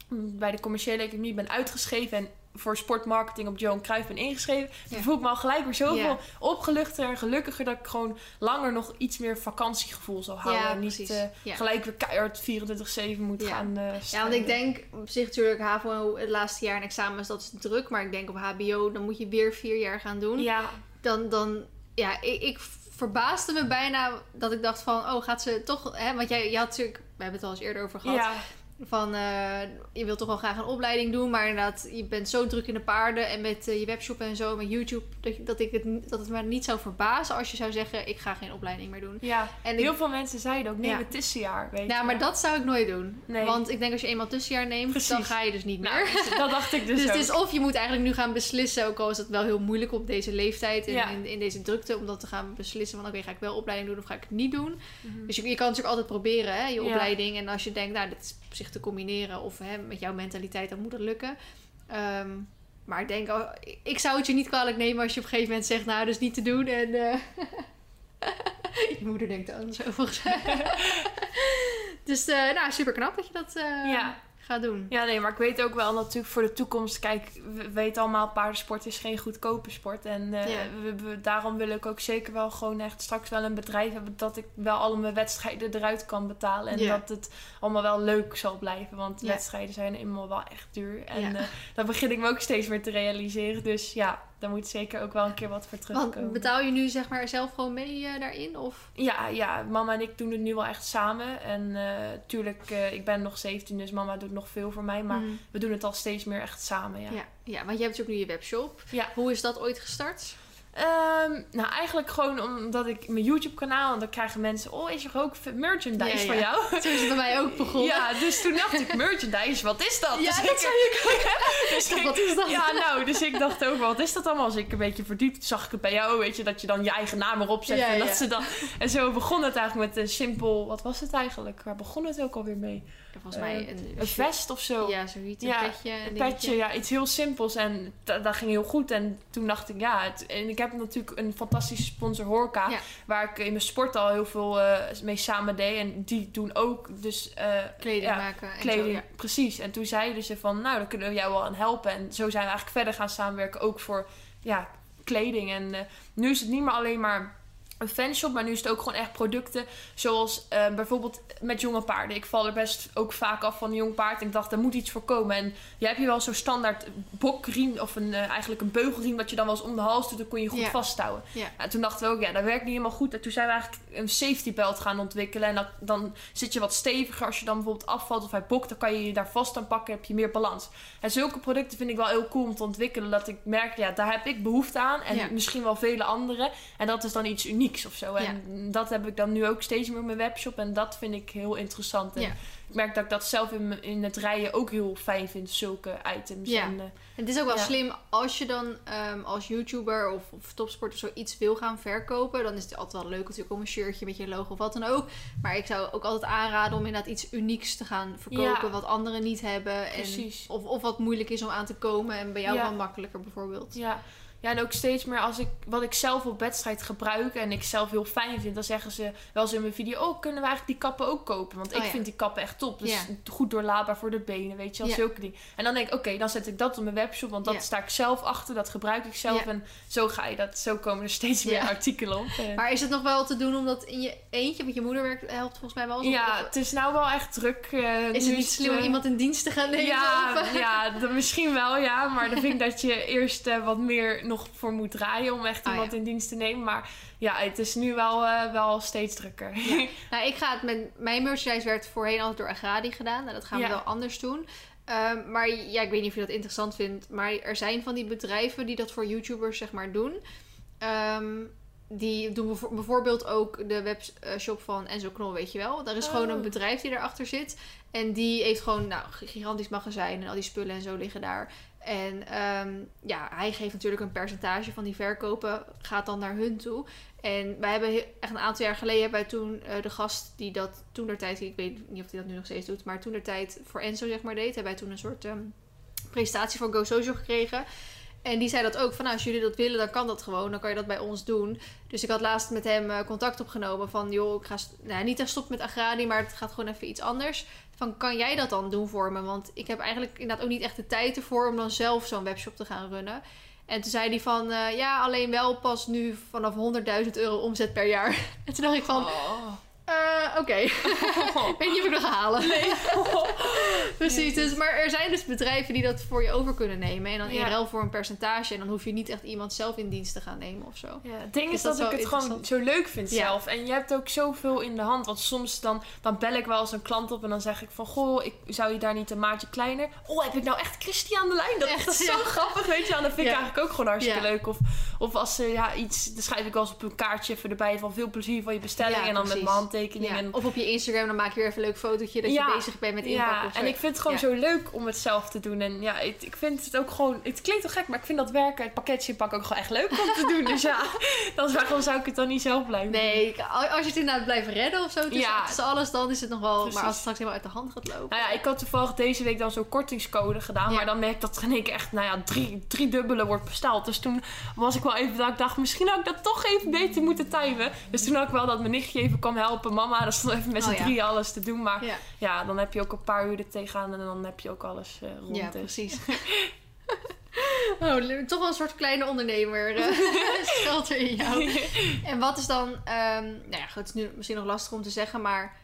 bij de commerciële economie ben uitgeschreven en voor sportmarketing op Johan Cruijff ben ingeschreven, Ja. voel ik me al gelijk weer zoveel Ja. opgeluchter en gelukkiger dat ik gewoon langer nog iets meer vakantiegevoel zal houden. Ja, en niet eh, gelijk weer keihard 24-7 moet gaan eh Ja, want ik denk op zich natuurlijk HAVO het laatste jaar en examens, dat is druk. Maar ik denk op HBO, dan moet je weer vier jaar gaan doen. Ja, Dan, dan ja, ik, ik verbaasde me bijna dat ik dacht van, oh, gaat ze toch... Hè, want jij je had natuurlijk, we hebben het al eens eerder over gehad, ja, van eh, je wilt toch wel graag een opleiding doen, maar inderdaad, je bent zo druk in de paarden en met eh, je webshop en zo, met YouTube, dat, dat, ik het, dat het me niet zou verbazen als je zou zeggen, ik ga geen opleiding meer doen. ja. En ik, Heel veel mensen zeiden ook, neem Ja. het tussenjaar, weet nou, je maar dat zou ik nooit doen. Nee. Want ik denk als je eenmaal tussenjaar neemt, dan ga je dus niet meer. Nou, dus dat dacht ik *laughs* dus, Dus ook. het is of je moet eigenlijk nu gaan beslissen, ook al is het wel heel moeilijk op deze leeftijd en Ja. in, in deze drukte, om dat te gaan beslissen van oké, ga ik wel opleiding doen of ga ik het niet doen. Mhm. Dus je, je kan natuurlijk altijd proberen, hè, je opleiding. En als je denkt, nou, dit is op zich te combineren of hè, met jouw mentaliteit, dan moet het lukken. Ehm, maar ik denk, ik zou het je niet kwalijk nemen als je op een gegeven moment zegt, nou, dat is niet te doen. En eh, *laughs* je moeder denkt anders overigens. *laughs* dus, eh nou, super knap dat je dat eh, Ja. Ga doen. Ja, nee, maar ik weet ook wel natuurlijk voor de toekomst. Kijk, we weten allemaal, paardensport is geen goedkope sport. En eh, Ja. we, we- daarom wil ik ook zeker wel gewoon echt straks wel een bedrijf hebben dat ik wel alle mijn wedstrijden eruit kan betalen. En Ja. dat het allemaal wel leuk zal blijven. Want Ja. wedstrijden zijn eenmaal wel echt duur. En Ja. eh, dat begin ik me ook steeds meer te realiseren. Dus ja, daar moet zeker ook wel een keer wat voor terugkomen. Want betaal je nu zeg maar zelf gewoon mee eh, daarin? Of? Ja, ja, mama en ik doen het nu wel echt samen. En eh tuurlijk, eh, ik ben nog 17, dus mama doet nog veel voor mij. Maar Mm. we doen het al steeds meer echt samen, ja. Ja. ja, want je hebt dus ook nu je webshop. Ja. Hoe is dat ooit gestart? Ehm, nou, eigenlijk gewoon omdat ik mijn YouTube-kanaal... en dan krijgen mensen... Oh, is er ook merchandise Ja, voor ja. jou? Zo is het bij mij ook begonnen. Ja, dus toen dacht ik, merchandise, wat is dat? Ja, dus dat ik, zei *laughs* dus ik- Wat is dat? Ja, nou, dus ik dacht ook, wat is dat allemaal? Als ik een beetje verdiept zag ik het bij jou, weet je, dat je dan je eigen naam erop zet. Ja, en, dat ze dan, en zo begon het eigenlijk met een simpel, wat was het eigenlijk? Waar begon het ook alweer mee? Volgens mij Eh, een, Een vest of zo. Ja, zoiets. Een Ja, petje. Een dingetje. petje, ja, iets heel simpels. En da- dat ging heel goed. En toen dacht ik, ja, het, en ik heb natuurlijk een fantastische sponsor Horka. Ja. Waar ik in mijn sport al heel veel eh, mee samen deed. En die doen ook dus eh, Kleding ja, maken. En kleding. Zo, ja. Precies. En toen zeiden ze van, nou, dan kunnen we jou wel aan helpen. En zo zijn we eigenlijk verder gaan samenwerken. Ook voor, ja, kleding. En eh, nu is het niet meer alleen maar een fanshop, maar nu is het ook gewoon echt producten. Zoals eh, bijvoorbeeld met jonge paarden. Ik val er best ook vaak af van een jong paard. En ik dacht, er moet iets voor komen. En jij hebt hier wel zo'n standaard bokriem of een, eh, eigenlijk een beugelriem... wat je dan wel eens om de hals doet, dan kon je goed vasthouden. Ja. En toen dachten we ook, ja, dat werkt niet helemaal goed. En toen zijn we eigenlijk een safety belt gaan ontwikkelen. En dat, dan zit je wat steviger. Als je dan bijvoorbeeld afvalt of hij bokt, dan kan je je daar vast aan pakken. heb je meer balans. En zulke producten vind ik wel heel cool om te ontwikkelen. Dat ik merk, ja, daar heb ik behoefte aan. En Ja. misschien wel vele anderen. En dat is dan iets unieks of zo. En dat heb ik dan nu ook steeds meer op mijn webshop. En dat vind ik heel interessant. En Ja. Ik merk dat ik dat zelf in, in het rijden ook heel fijn vind. Zulke items. Ja. En, eh, Het is ook wel Ja. slim als je dan ehm, als YouTuber of, of topsporter zoiets wil gaan verkopen. Dan is het altijd wel leuk natuurlijk om een shirtje met je logo of wat dan ook. Maar ik zou ook altijd aanraden om inderdaad iets unieks te gaan verkopen. Ja. Wat anderen niet hebben. En, Precies. of, of wat moeilijk is om aan te komen. En bij jou Ja. wel makkelijker bijvoorbeeld. Ja. Ja, en ook steeds meer als ik wat ik zelf op wedstrijd gebruik en ik zelf heel fijn vind, dan zeggen ze wel eens in mijn video: Oh, kunnen we eigenlijk die kappen ook kopen? Want ik Oh ja. vind die kappen echt top. Dus Ja. goed doorlaatbaar voor de benen, weet je wel, Ja. zulke dingen. En dan denk ik: Oké, dan zet ik dat op mijn webshop, want dat sta ik zelf achter, dat gebruik ik zelf. En zo ga je dat, zo komen er steeds meer artikelen op. Eh, Maar is het nog wel te doen om dat in je eentje, want je moeder werkt, helpt volgens mij wel eens. ja, het is nou wel echt druk. eh, is het niet slim om eh, iemand in dienst te gaan nemen? Ja, *laughs* ja misschien wel, ja. Maar dan vind ik dat je eerst wat meer nog voor moet draaien om echt Ah, iemand ja. in dienst te nemen. Maar ja, het is nu wel, eh, wel steeds drukker. *laughs* Nou, ik ga het met mijn merchandise werd voorheen altijd door Agradi gedaan. Nou, dat gaan we Ja. wel anders doen. Ehm, maar ja, ik weet niet of je dat interessant vindt. Maar er zijn van die bedrijven die dat voor YouTubers zeg maar doen. Ehm, die doen bijvoorbeeld ook de webshop van Enzo Knol, weet je wel. Daar is gewoon Oh. een bedrijf die daarachter zit. En die heeft gewoon nou, gigantisch magazijn en al die spullen en zo liggen daar. En ehm, ja, hij geeft natuurlijk een percentage van die verkopen, gaat dan naar hun toe. En wij hebben he- echt een aantal jaar geleden hebben wij toen eh, de gast die dat toen der tijd, ik weet niet of hij dat nu nog steeds doet, maar toen der tijd voor Enzo zeg maar deed, hebben wij toen een soort ehm, presentatie voor Go gekregen. En die zei dat ook, van nou, als jullie dat willen, dan kan dat gewoon. Dan kan je dat bij ons doen. Dus ik had laatst met hem eh, contact opgenomen van... joh, ik ga nou, niet echt stoppen met Agradi, maar het gaat gewoon even iets anders. Van, kan jij dat dan doen voor me? Want ik heb eigenlijk inderdaad ook niet echt de tijd ervoor... om dan zelf zo'n webshop te gaan runnen. En toen zei hij van, eh, ja, alleen wel pas nu vanaf 100.000 euro omzet per jaar. *laughs* En toen dacht ik van, Oh. Eh, oké. *laughs* ik weet niet of ik dat ga halen. Nee. *laughs* Precies, dus, maar er zijn dus bedrijven die dat voor je over kunnen nemen. En dan in Ja. ruil voor een percentage. En dan hoef je niet echt iemand zelf in dienst te gaan nemen of zo. Ja, het ding is dat ik wel het gewoon zo leuk vind Ja. zelf. En je hebt ook zoveel in de hand. Want soms dan, dan bel ik wel eens een klant op en dan zeg ik van... Goh, ik, zou je daar niet een maatje kleiner... Oh, heb ik nou echt Christy aan de lijn? Dat, Echt, dat is zo grappig, weet je. En dat vind ik eigenlijk ook gewoon hartstikke leuk. Of, of als ze ja, iets... Dan schrijf ik wel eens op een kaartje even erbij van... Veel plezier van je bestelling. En dan met mijn Ja. Of op je Instagram, dan maak je weer even een leuk fotootje dat Ja. je bezig bent met inpakken ja, of zo. en ik vind het gewoon zo leuk om het zelf te doen. En ja, ik, ik vind het ook gewoon... Het klinkt toch gek, maar ik vind dat werken, het pakketje pakken ook gewoon echt leuk om te *laughs* doen. Dus ja, dan is- waarom zou ik het dan niet zelf blijven doen? Nee, als je het inderdaad blijft redden of zo tussen, Ja. tussen alles, dan is het nog wel... Precies. Maar als het straks helemaal uit de hand gaat lopen... Nou ja, ik had toevallig deze week dan zo'n kortingscode gedaan. Maar dan merk ik dat er in één keer echt, nou ja, drie, drie dubbele wordt besteld. Dus toen was ik wel even dat ik dacht, misschien had ik dat toch even beter moeten timen. Dus toen had ik wel dat mijn nichtje even kwam helpen. Mama Dan stonden we even met Oh, z'n ja. drieën alles te doen. Maar Ja, ja, dan heb je ook een paar uur er tegenaan en dan heb je ook alles eh, rond. ja dus. precies. *laughs* Oh, toch wel een soort kleine ondernemer eh, *laughs* *laughs* schuilt er in jou. En wat is dan, ehm, nou ja, goed, het is nu misschien nog lastig om te zeggen, maar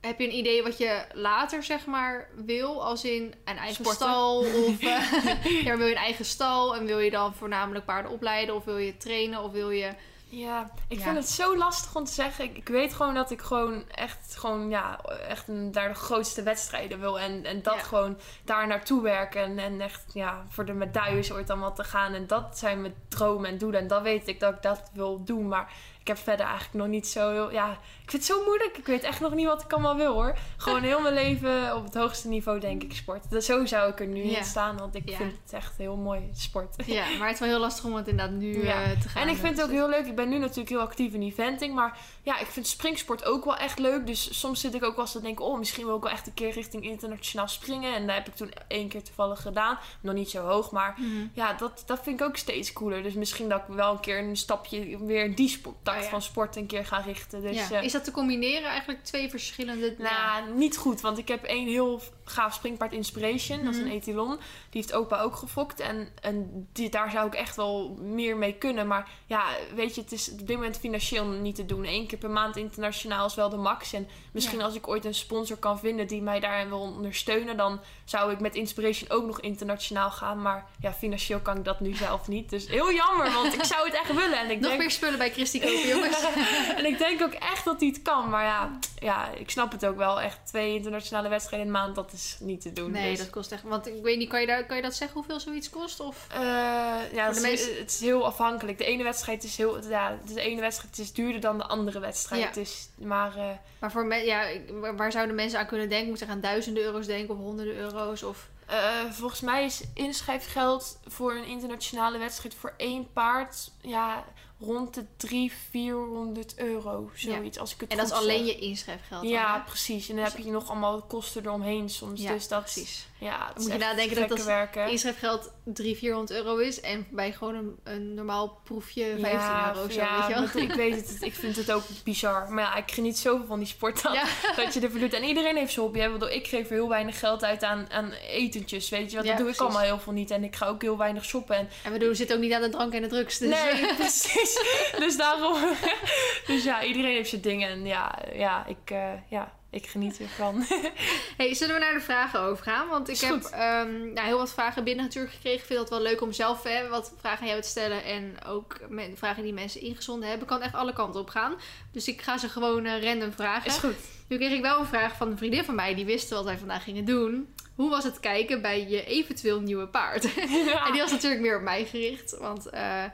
heb je een idee wat je later, zeg maar, wil? Als in een eigen Sporten. stal? Of eh, ja, wil je een eigen stal en wil je dan voornamelijk paarden opleiden? Of wil je trainen? Of wil je... Ja, ik Ja. vind het zo lastig om te zeggen. Ik, ik weet gewoon dat ik gewoon echt, gewoon, ja, echt een, daar de grootste wedstrijden wil. En, en dat Ja. gewoon daar naartoe werken. En, en echt ja, voor de medailles ooit allemaal te gaan. En dat zijn mijn dromen en doelen. En dat weet ik dat ik dat wil doen. Maar ik heb verder eigenlijk nog niet zo heel... Ja, ik vind het zo moeilijk. Ik weet echt nog niet wat ik allemaal wil hoor. Gewoon heel mijn leven op het hoogste niveau denk ik sport. Dat, zo zou ik er nu Ja. in staan. Want ik Ja. vind het echt heel mooi sport. Ja, maar het is wel heel lastig om het inderdaad nu Ja. eh, te gaan En ik vind het ook heel leuk. Ik ben nu natuurlijk heel actief in eventing. Maar ja, ik vind springsport ook wel echt leuk. Dus soms zit ik ook wel eens te denken... Oh, misschien wil ik wel echt een keer richting internationaal springen. En dat heb ik toen één keer toevallig gedaan. Nog niet zo hoog, maar... Mhm. Ja, dat, dat vind ik ook steeds cooler. Dus misschien dat ik wel een keer een stapje weer die sport, Oh van sport een keer ga richten. Dus, ja. eh, Is dat te combineren eigenlijk twee verschillende... ja. nou, niet goed. Want ik heb één heel gaaf springpaard Inspiration. Dat is Mhm. een etalon. Die heeft opa ook gefokt. En, en die, daar zou ik echt wel meer mee kunnen. Maar ja, weet je, het is op dit moment financieel niet te doen. Eén keer per maand internationaal is wel de max. En misschien Ja. als ik ooit een sponsor kan vinden die mij daarin wil ondersteunen... dan zou ik met Inspiration ook nog internationaal gaan. Maar ja, financieel kan ik dat nu zelf niet. Dus heel jammer, want ik zou het echt willen. En ik *laughs* Nog denk, meer spullen bij Christy kopen, jongens. *laughs* en ik denk ook echt dat hij het kan. Maar ja, ja, ik snap het ook wel. Echt twee internationale wedstrijden in de maand, dat is niet te doen. Nee, Dus, dat kost echt... Want ik weet niet, kan je, daar, kan je dat zeggen hoeveel zoiets kost? Of... eh, ja, de het is, meeste- het is heel afhankelijk. De ene wedstrijd is heel... Ja, de ene wedstrijd is duurder dan de andere wedstrijd. Ja. Dus, maar eh, Maar voor me, ja, waar zouden mensen aan kunnen denken? Moeten ze aan duizenden euro's denken of honderden euro's? Of... eh, volgens mij is inschrijfgeld voor een internationale wedstrijd voor één paard... Ja, rond de 300, 400 euro. Zoiets, als ik het En dat is alleen zeg. je inschrijfgeld. dan, Ja, hè? precies. En dan heb je nog allemaal kosten eromheen soms. Ja, dus dat, precies. Ja, moet je nadenken dat dat werken. Inschrijfgeld 300, 400 euro is. En bij gewoon een, een normaal proefje 15 euro of zo, ja, weet je wel? ik weet het. Ik vind het ook bizar. Maar ja, ik geniet zoveel van die sport dat, Ja. *laughs* dat je ervoor doet. En iedereen heeft zijn hobby. Hè? Ik geef heel weinig geld uit aan, aan etentjes, weet je. Want Ja, dat doe ik allemaal heel veel niet. En ik ga ook heel weinig shoppen. En, En we doen, zitten ook niet aan de drank en de drugs. Dus nee, *laughs* precies. Dus daarom... *laughs* dus ja, iedereen heeft zijn dingen. En ja, ja, ik, eh, ja, ik geniet ervan. *laughs* Hey, zullen we naar de vragen overgaan? Want ik heb ehm, nou, heel wat vragen binnen natuurlijk gekregen. Ik vind het wel leuk om zelf hè, wat vragen aan jou te stellen. En ook vragen die mensen ingezonden hebben. Kan echt alle kanten op gaan. Dus ik ga ze gewoon eh, random vragen. Is goed. Nu kreeg ik wel een vraag van een vriendin van mij. Die wist wat wij vandaag gingen doen. Hoe was het kijken bij je eventueel nieuwe paard? *laughs* En die was natuurlijk meer op mij gericht. Want eh,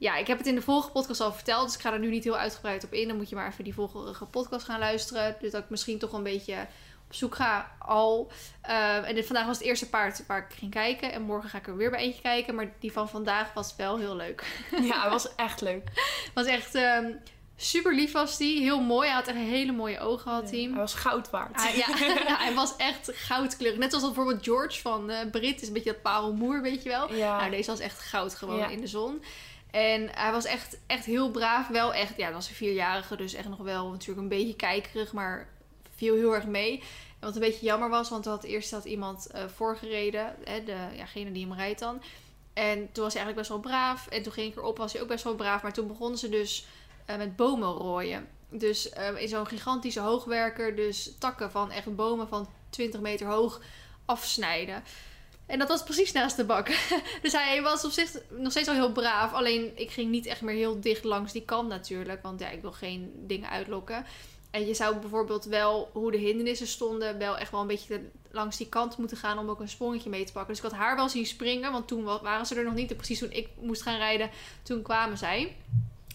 ja, ik heb het in de vorige podcast al verteld. Dus ik ga er nu niet heel uitgebreid op in. Dan moet je maar even die vorige podcast gaan luisteren. Dus dat ik misschien toch een beetje op zoek ga al. Eh, en dit, vandaag was het eerste paard waar ik ging kijken. En morgen ga ik er weer bij eentje kijken. Maar die van vandaag was wel heel leuk. *laughs* Ja, het was echt leuk. was echt ehm, super lief was die. Heel mooi. Hij had echt hele mooie ogen had hij. Hij was goud waard. Hij, *laughs* ja, hij was echt goudkleurig. Net zoals bijvoorbeeld George van eh Brit. Is een beetje dat parelmoer, weet je wel. Ja. Nou, deze was echt goud gewoon in de zon. En hij was echt, echt heel braaf. Wel echt, ja, dat was een vierjarige. Dus echt nog wel natuurlijk een beetje kijkerig. Maar viel heel erg mee. Wat een beetje jammer was. Want had eerst had iemand eh, voorgereden. Hè, de, jagene die hem rijdt dan. En toen was hij eigenlijk best wel braaf. En toen ging ik erop, was hij ook best wel braaf. Maar toen begonnen ze dus eh, met bomen rooien. Dus eh, in zo'n gigantische hoogwerker. Dus takken van echt bomen van 20 meter hoog afsnijden. En dat was precies naast de bak. *laughs* dus hij was op zich nog steeds al heel braaf. Alleen ik ging niet echt meer heel dicht langs die kant natuurlijk. Want ja, ik wil geen dingen uitlokken. En je zou bijvoorbeeld wel, hoe de hindernissen stonden, wel echt wel een beetje langs die kant moeten gaan om ook een sprongetje mee te pakken. Dus ik had haar wel zien springen, want toen wa- waren ze er nog niet. En precies toen ik moest gaan rijden, toen kwamen zij.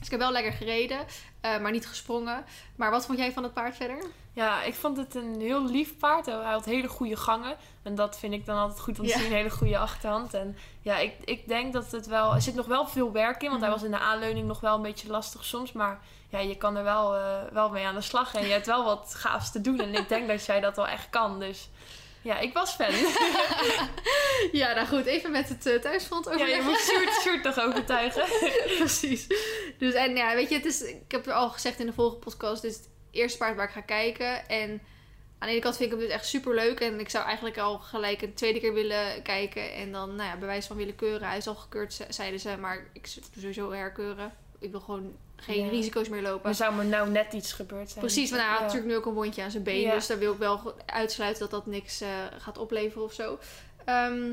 Dus ik heb wel lekker gereden, eh, maar niet gesprongen. Maar wat vond jij van het paard verder? Ja, ik vond het een heel lief paard. Hij had hele goede gangen. En dat vind ik dan altijd goed om te Ja. zien. Een hele goede achterhand. En ja, ik, ik denk dat het wel... Er zit nog wel veel werk in. Want hij Mhm. was in de aanleuning nog wel een beetje lastig soms. Maar ja, je kan er wel, eh, wel mee aan de slag. En je hebt wel wat gaafs te doen. En ik denk dat jij dat wel echt kan. Dus ja, ik was fan. *laughs* Ja, nou goed, even met het uh, thuisfront ja, je moet Sjoerd, Sjoerd toch overtuigen. *laughs* Precies. Dus en ja, weet je, het is, ik heb het al gezegd in de vorige podcast, dus eerste paard waar ik ga kijken. En aan de ene kant vind ik hem dus echt super leuk. En ik zou eigenlijk al gelijk een tweede keer willen kijken. En dan, nou ja, bij wijze van willen keuren. Hij is al gekeurd, ze- zeiden ze. Maar ik het sowieso herkeuren. Ik wil gewoon geen Ja. risico's meer lopen. Er zou me nou net iets gebeurd zijn. Precies, want hij had Ja. natuurlijk nu ook een wondje aan zijn been. Ja. Dus daar wil ik wel uitsluiten dat dat niks eh, gaat opleveren of zo. Ehm,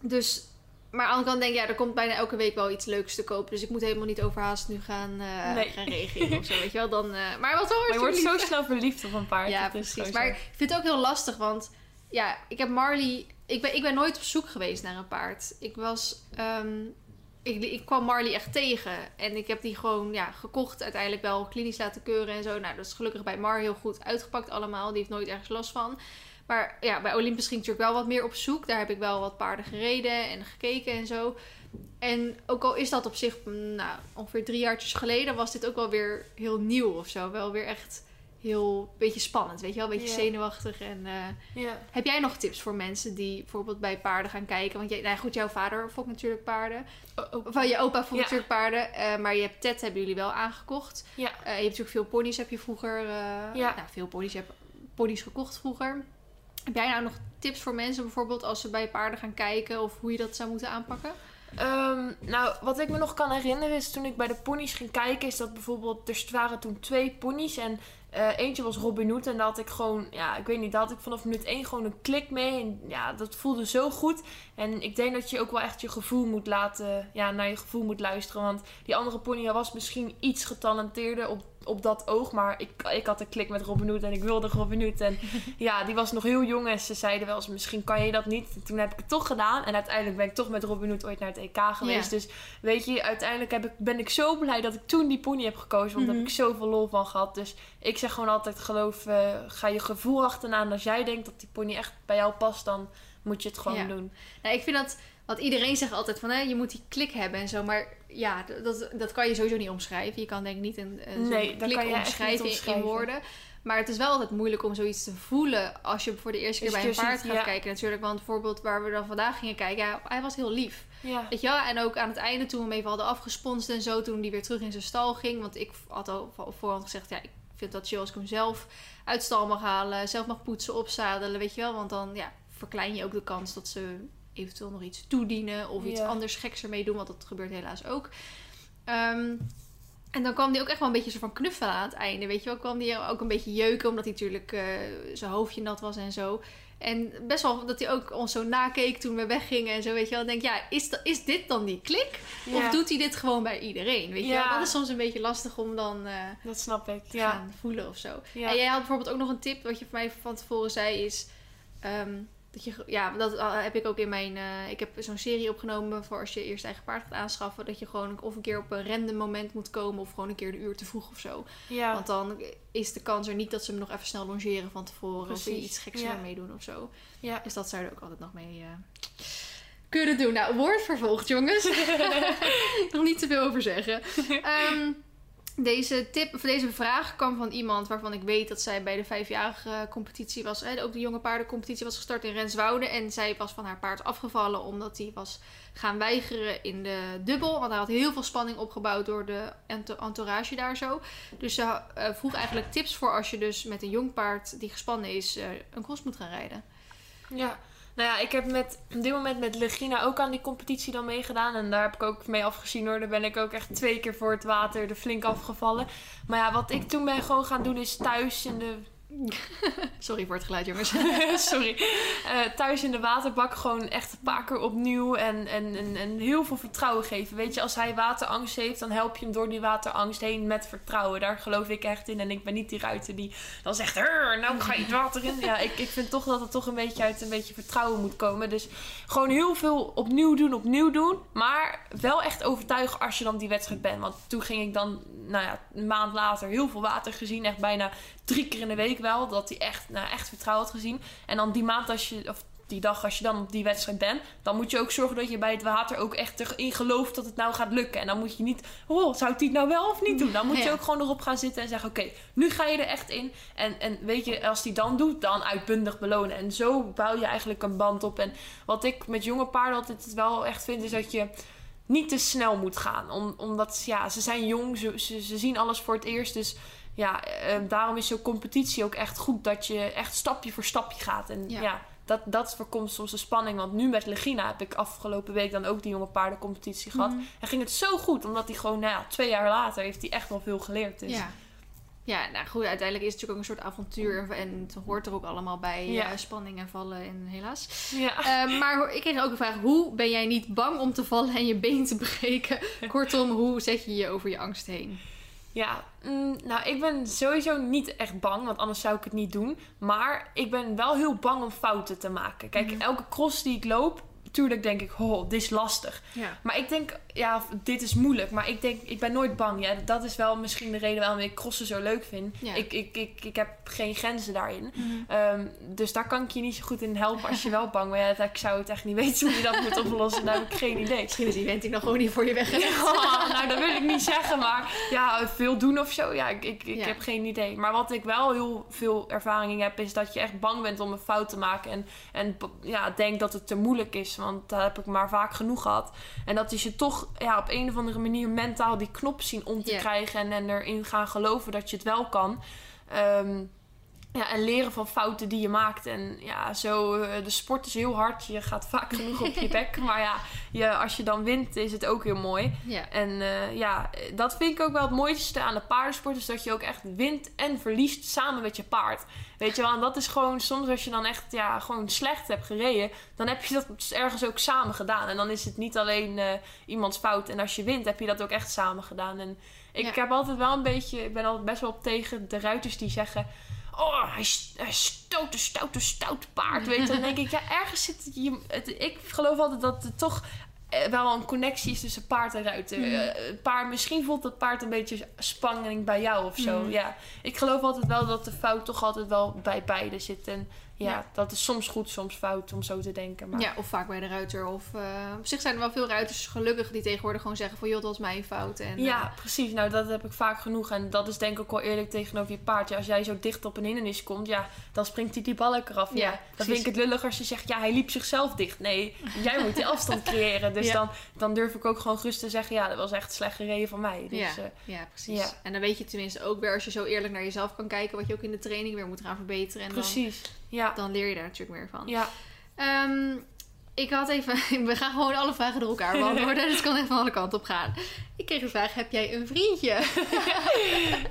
dus, maar aan de andere kant denk ik, ja, er komt bijna elke week wel iets leuks te kopen. Dus ik moet helemaal niet overhaast nu gaan, Nee. gaan reageren of zo, weet je wel. Dan, eh, maar wat hoor, Maar je wordt zo snel verliefd op een paard. Ja, precies. Maar ik vind het ook heel lastig, want ja, ik heb Marley... Ik ben, ik ben nooit op zoek geweest naar een paard. Ik was... ehm, ik, ik kwam Marley echt tegen. En ik heb die gewoon ja, gekocht. Uiteindelijk wel klinisch laten keuren en zo. Nou, dat is gelukkig bij Mar heel goed uitgepakt allemaal. Die heeft nooit ergens last van. Maar ja, bij Olympus ging ik natuurlijk wel wat meer op zoek. Daar heb ik wel wat paarden gereden en gekeken en zo. En ook al is dat op zich nou, ongeveer drie jaartjes geleden... was dit ook wel weer heel nieuw of zo. Wel weer echt heel beetje spannend, weet je wel? Een beetje zenuwachtig. En eh, heb jij nog tips voor mensen die bijvoorbeeld bij paarden gaan kijken? Want jij, nou goed, jouw vader fokt natuurlijk paarden. Van je opa Ja. natuurlijk paarden. eh, maar je hebt Ted, hebben jullie wel aangekocht. Ja. Eh, je hebt natuurlijk veel ponies, heb je vroeger. eh, Ja. Nou, veel ponies. Je hebt ponies gekocht vroeger. Heb jij nou nog tips voor mensen bijvoorbeeld als ze bij paarden gaan kijken of hoe je dat zou moeten aanpakken? Ehm, nou, wat ik me nog kan herinneren is toen ik bij de ponies ging kijken, is dat bijvoorbeeld, er waren toen twee ponies en eh, eentje was Robin Hood en had ik gewoon, ja, ik weet niet, daar had ik vanaf minuut één gewoon een klik mee en ja, dat voelde zo goed. En ik denk dat je ook wel echt je gevoel moet laten, ja, naar je gevoel moet luisteren, want die andere pony was misschien iets getalenteerder op, op dat oog, maar ik, ik had een klik met Robin Hood en ik wilde Robin Hood en *laughs* ja, die was nog heel jong en ze zeiden wel eens, misschien kan je dat niet. En toen heb ik het toch gedaan en uiteindelijk ben ik toch met Robin Hood ooit naar het EK geweest. Ja. Dus weet je, uiteindelijk heb ik, ben ik zo blij dat ik toen die pony heb gekozen, want daar Mhm. heb ik zoveel lol van gehad. Dus ik zeg gewoon altijd, geloof, eh, ga je gevoel achterna en als jij denkt dat die pony echt bij jou past, dan moet je het gewoon Ja. doen. Nou, ik vind dat, want iedereen zegt altijd van hè, je moet die klik hebben en zo. Maar ja, dat, dat kan je sowieso niet omschrijven. Je kan denk ik niet een, Nee, klik kan je echt omschrijven, niet in- omschrijven. woorden. Maar het is wel altijd moeilijk om zoiets te voelen als je voor de eerste keer bij een paard gaat ja. kijken natuurlijk. Want bijvoorbeeld waar we dan vandaag gingen kijken, ja, hij was heel lief. Ja. Weet je wel? En ook aan het einde toen we hem even hadden afgesponst en zo, toen hij weer terug in zijn stal ging. Want ik had al voorhand gezegd, ja, ik vind dat chill als ik hem zelf uit stal mag halen, zelf mag poetsen, opzadelen, weet je wel. Want dan ja, verklein je ook de kans dat ze eventueel nog iets toedienen of iets Ja. anders geks ermee doen, want dat gebeurt helaas ook. Ehm, en dan kwam hij ook echt wel een beetje zo van knuffelen aan het einde, weet je wel. Kwam hij ook een beetje jeuken, omdat hij natuurlijk eh, zijn hoofdje nat was en zo. En best wel dat hij ook ons zo nakeek toen we weggingen en zo, weet je wel. Ik denk, ja, is, dat, is dit dan die klik? Of doet hij dit gewoon bij iedereen, weet je Ja. wel? Dat is soms een beetje lastig om dan eh, dat snap ik. te Ja. gaan voelen of zo. En jij had bijvoorbeeld ook nog een tip, wat je voor mij van tevoren zei, is... ehm, dat je, ja, dat uh, heb ik ook in mijn... eh, ik heb zo'n serie opgenomen voor als je eerst eigen paard gaat aanschaffen. Dat je gewoon of een keer op een random moment moet komen... of gewoon een keer een uur te vroeg of zo. Ja. Want dan is de kans er niet dat ze hem nog even snel longeren van tevoren. Of Precies, iets geks ja. ermee doen of zo. ja. Dus dat zou er ook altijd nog mee eh, kunnen doen. Nou, woord vervolgd, jongens. *laughs* *laughs* nog niet te veel over zeggen. Ehm, deze tip, of deze vraag kwam van iemand waarvan ik weet dat zij bij de vijfjarige competitie was. Hè, ook de jonge paardencompetitie was gestart in Renswoude. En zij was van haar paard afgevallen omdat hij was gaan weigeren in de dubbel. Want hij had heel veel spanning opgebouwd door de ento- entourage daar zo. Dus ze eh, vroeg eigenlijk tips voor als je dus met een jong paard die gespannen is eh, een cross moet gaan rijden. Ja, nou ja, ik heb met, op dit moment met Legina ook aan die competitie dan meegedaan. En daar heb ik ook mee afgezien hoor. Daar ben ik ook echt twee keer voor het water er flink afgevallen. Maar ja, wat ik toen ben gewoon gaan doen is thuis in de... Sorry voor het geluid, jongens. *laughs* Sorry. Eh, thuis in de waterbak gewoon echt een paar keer opnieuw. En, en, en, heel veel vertrouwen geven. Weet je, als hij waterangst heeft, dan help je hem door die waterangst heen met vertrouwen. Daar geloof ik echt in. En ik ben niet die ruiter die dan zegt, "Hur, nou ga je het water in. Ja, ik, ik vind toch dat het toch een beetje uit een beetje vertrouwen moet komen. Dus gewoon heel veel opnieuw doen, opnieuw doen. Maar wel echt overtuigen als je dan die wedstrijd bent. Want toen ging ik dan, nou ja, een maand later heel veel water gezien. Echt bijna drie keer in de week wel. Dat hij echt, nou, echt vertrouwen had gezien. En dan die maand als je, of die dag als je dan op die wedstrijd bent. Dan moet je ook zorgen dat je bij het water ook echt erin gelooft dat het nou gaat lukken. En dan moet je niet, oh, zou ik die nou wel of niet doen? Dan moet je Ja. ook gewoon erop gaan zitten en zeggen, oké, nu ga je er echt in. En, en weet je, als die dan doet, dan uitbundig belonen. En zo bouw je eigenlijk een band op. En wat ik met jonge paarden altijd wel echt vind, is dat je niet te snel moet gaan. Om, omdat ja, ze zijn jong, ze, ze, ze zien alles voor het eerst. Dus ja, eh, daarom is zo'n competitie ook echt goed. Dat je echt stapje voor stapje gaat. En Ja. ja, dat, dat voorkomt soms de spanning. Want nu met Legina heb ik afgelopen week dan ook die jonge paardencompetitie gehad. Mhm. En ging het zo goed. Omdat hij gewoon, nou ja, twee jaar later heeft hij echt wel veel geleerd. Dus Ja. Ja, nou goed, uiteindelijk is het natuurlijk ook een soort avontuur. En, het hoort er ook allemaal bij. Ja. eh, spanning en vallen en helaas. ja. Eh, maar ik kreeg ook een vraag. Hoe ben jij niet bang om te vallen en je been te breken? *laughs* Kortom, hoe zet je je over je angst heen? Ja, mm, nou ik ben sowieso niet echt bang, want anders zou ik het niet doen. Maar ik ben wel heel bang om fouten te maken. Kijk, Mhm. elke cross die ik loop, tuurlijk denk ik, oh, dit is lastig. Ja. Maar ik denk, ja, dit is moeilijk. Maar ik denk, ik ben nooit bang. Ja, dat is wel misschien de reden waarom ik crossen zo leuk vind. Ja. Ik, ik, ik, ik heb geen grenzen daarin. Ehm, dus daar kan ik je niet zo goed in helpen als je wel bang bent. Ja, ik zou het echt niet weten hoe je dat moet oplossen. Daar heb ik geen idee. Misschien is die vent nog gewoon niet voor je. Ja, nou, dat wil ik niet zeggen, maar ja, veel doen of zo. Ja, ik, ik, ik heb geen idee. Maar wat ik wel heel veel ervaring in heb, is dat je echt bang bent om een fout te maken. En, en ja, denk dat het te moeilijk is, want dat heb ik maar vaak genoeg gehad. En dat is je toch ja, op een of andere manier mentaal die knop zien om te krijgen. En, en erin gaan geloven dat je het wel kan. Ehm, ja, en leren van fouten die je maakt. En ja, zo, eh, de sport is heel hard. Je gaat vaak genoeg op je bek. *laughs* Maar ja, je, als je dan wint, is het ook heel mooi. Ja. En eh, ja, dat vind ik ook wel het mooiste aan de paardensport. Is dat je ook echt wint en verliest samen met je paard. Weet je wel, en dat is gewoon soms als je dan echt ja, gewoon slecht hebt gereden. Dan heb je dat ergens ook samen gedaan. En dan is het niet alleen eh, iemands fout. En als je wint, heb je dat ook echt samen gedaan. En ik Ja. heb altijd wel een beetje, ik ben altijd best wel op tegen de ruiters die zeggen. Oh, hij, stoute, stoute, stoute paard. Weet je, dan denk ik, ja, ergens zit je. Het, ik geloof altijd dat er toch eh, wel een connectie is tussen paard en ruiter. Mhm. Eh, paard, misschien voelt het paard een beetje spanning bij jou of zo. Mhm. Ja, ik geloof altijd wel dat de fout toch altijd wel bij beide zit. En ja, Ja. dat is soms goed, soms fout om zo te denken. Maar ja, of vaak bij de ruiter. Of, eh, op zich zijn er wel veel ruiters gelukkig die tegenwoordig gewoon zeggen van... joh, dat was mijn fout. En, Ja, precies. Nou, dat heb ik vaak genoeg. En dat is denk ik ook wel eerlijk tegenover je paard. Ja, als jij zo dicht op een hindernis komt, ja, dan springt hij die balk eraf. Ja, Ja, dan vind ik het lullig als je zegt, ja, hij liep zichzelf dicht. Nee, *laughs* jij moet die afstand creëren. Dus Ja. dan, dan durf ik ook gewoon gerust te zeggen, ja, dat was echt slecht gereden van mij. Dus, ja, eh, ja, precies. En dan weet je tenminste ook weer als je zo eerlijk naar jezelf kan kijken... wat je ook in de training weer moet gaan verbeteren. En dan, precies. Ja, dan leer je daar natuurlijk meer van. ja. Ehm, ik had even... *laughs* We gaan gewoon alle vragen door elkaar beantwoorden. *laughs* dus het kan even alle kanten op gaan. Ik kreeg een vraag, heb jij een vriendje? *laughs*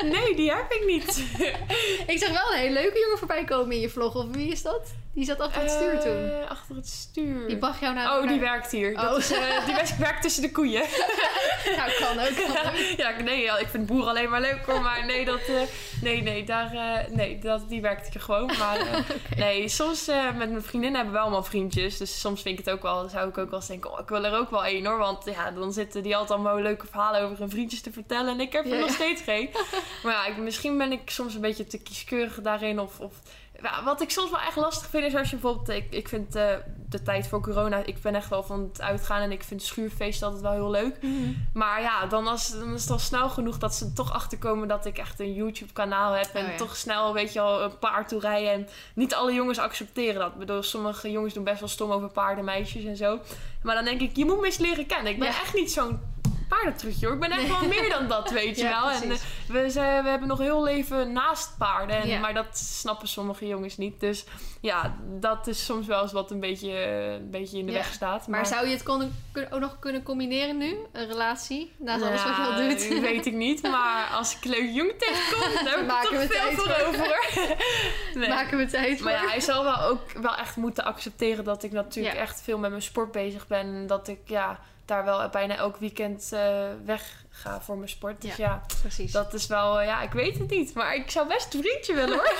*laughs* Nee, die heb ik niet. *laughs* ik zag wel een hele leuke jongen voorbij komen in je vlog. Of wie is dat? Die zat achter het stuur toen. Eh, achter het stuur. Die bracht jou naar... Oh, die werkt hier. Oh. Dat is, eh, die *laughs* werkt- tussen de koeien. Nou, kan ook. Kan ook. ja, nee, ja, ik vind boeren alleen maar leuk hoor. Maar nee, dat, eh, nee, nee, daar, nee dat, die werkt hier gewoon. Maar nee, soms met mijn vriendinnen hebben we allemaal vriendjes. Dus soms vind ik het ook wel, zou ik ook wel eens denken, oh, ik wil er ook wel één hoor. Want ja, dan zitten die altijd allemaal leuke verhalen over hun vriendjes te vertellen. En ik heb er Ja, nog ja. steeds geen. Maar ja, ik, misschien ben ik soms een beetje te kieskeurig daarin. Of, of ja, wat ik soms wel echt lastig vind is als je bijvoorbeeld... Ik, ik vind eh, de tijd voor corona... Ik ben echt wel van het uitgaan en ik vind schuurfeest altijd wel heel leuk. Maar ja, dan, als, dan is het al snel genoeg dat ze toch achterkomen dat ik echt een YouTube kanaal heb. En Oh ja. toch snel, weet je wel, een paard toe rijden. En niet alle jongens accepteren dat. Ik bedoel, sommige jongens doen best wel stom over paarden, meisjes en zo. Maar dan denk ik, je moet me eens leren kennen. Ik ben Ja. echt niet zo'n paardentrutje hoor. Ik ben echt wel meer dan dat, weet je *laughs* Ja, wel. En precies. eh, we, zijn, we hebben nog heel leven naast paarden. En, Ja. Maar dat snappen sommige jongens niet. Dus ja, dat is soms wel eens wat een beetje, een beetje in de Ja. weg staat. Maar zou je het kon, ook nog kunnen combineren nu? Een relatie? Naast alles wat je al doet? *laughs* weet ik niet. Maar als ik leuk jongen tegenkom, *laughs* dan Maken we toch veel voor over. Nee. Maken we tijd voor? Maar ja, hij zal wel ook wel echt moeten accepteren dat ik natuurlijk echt veel met mijn sport bezig ben. En dat ik ja, daar wel bijna elk weekend eh, weg ga voor mijn sport. Dus ja, Precies. dat is wel, eh, ja, ik weet het niet. Maar ik zou best een vriendje willen hoor.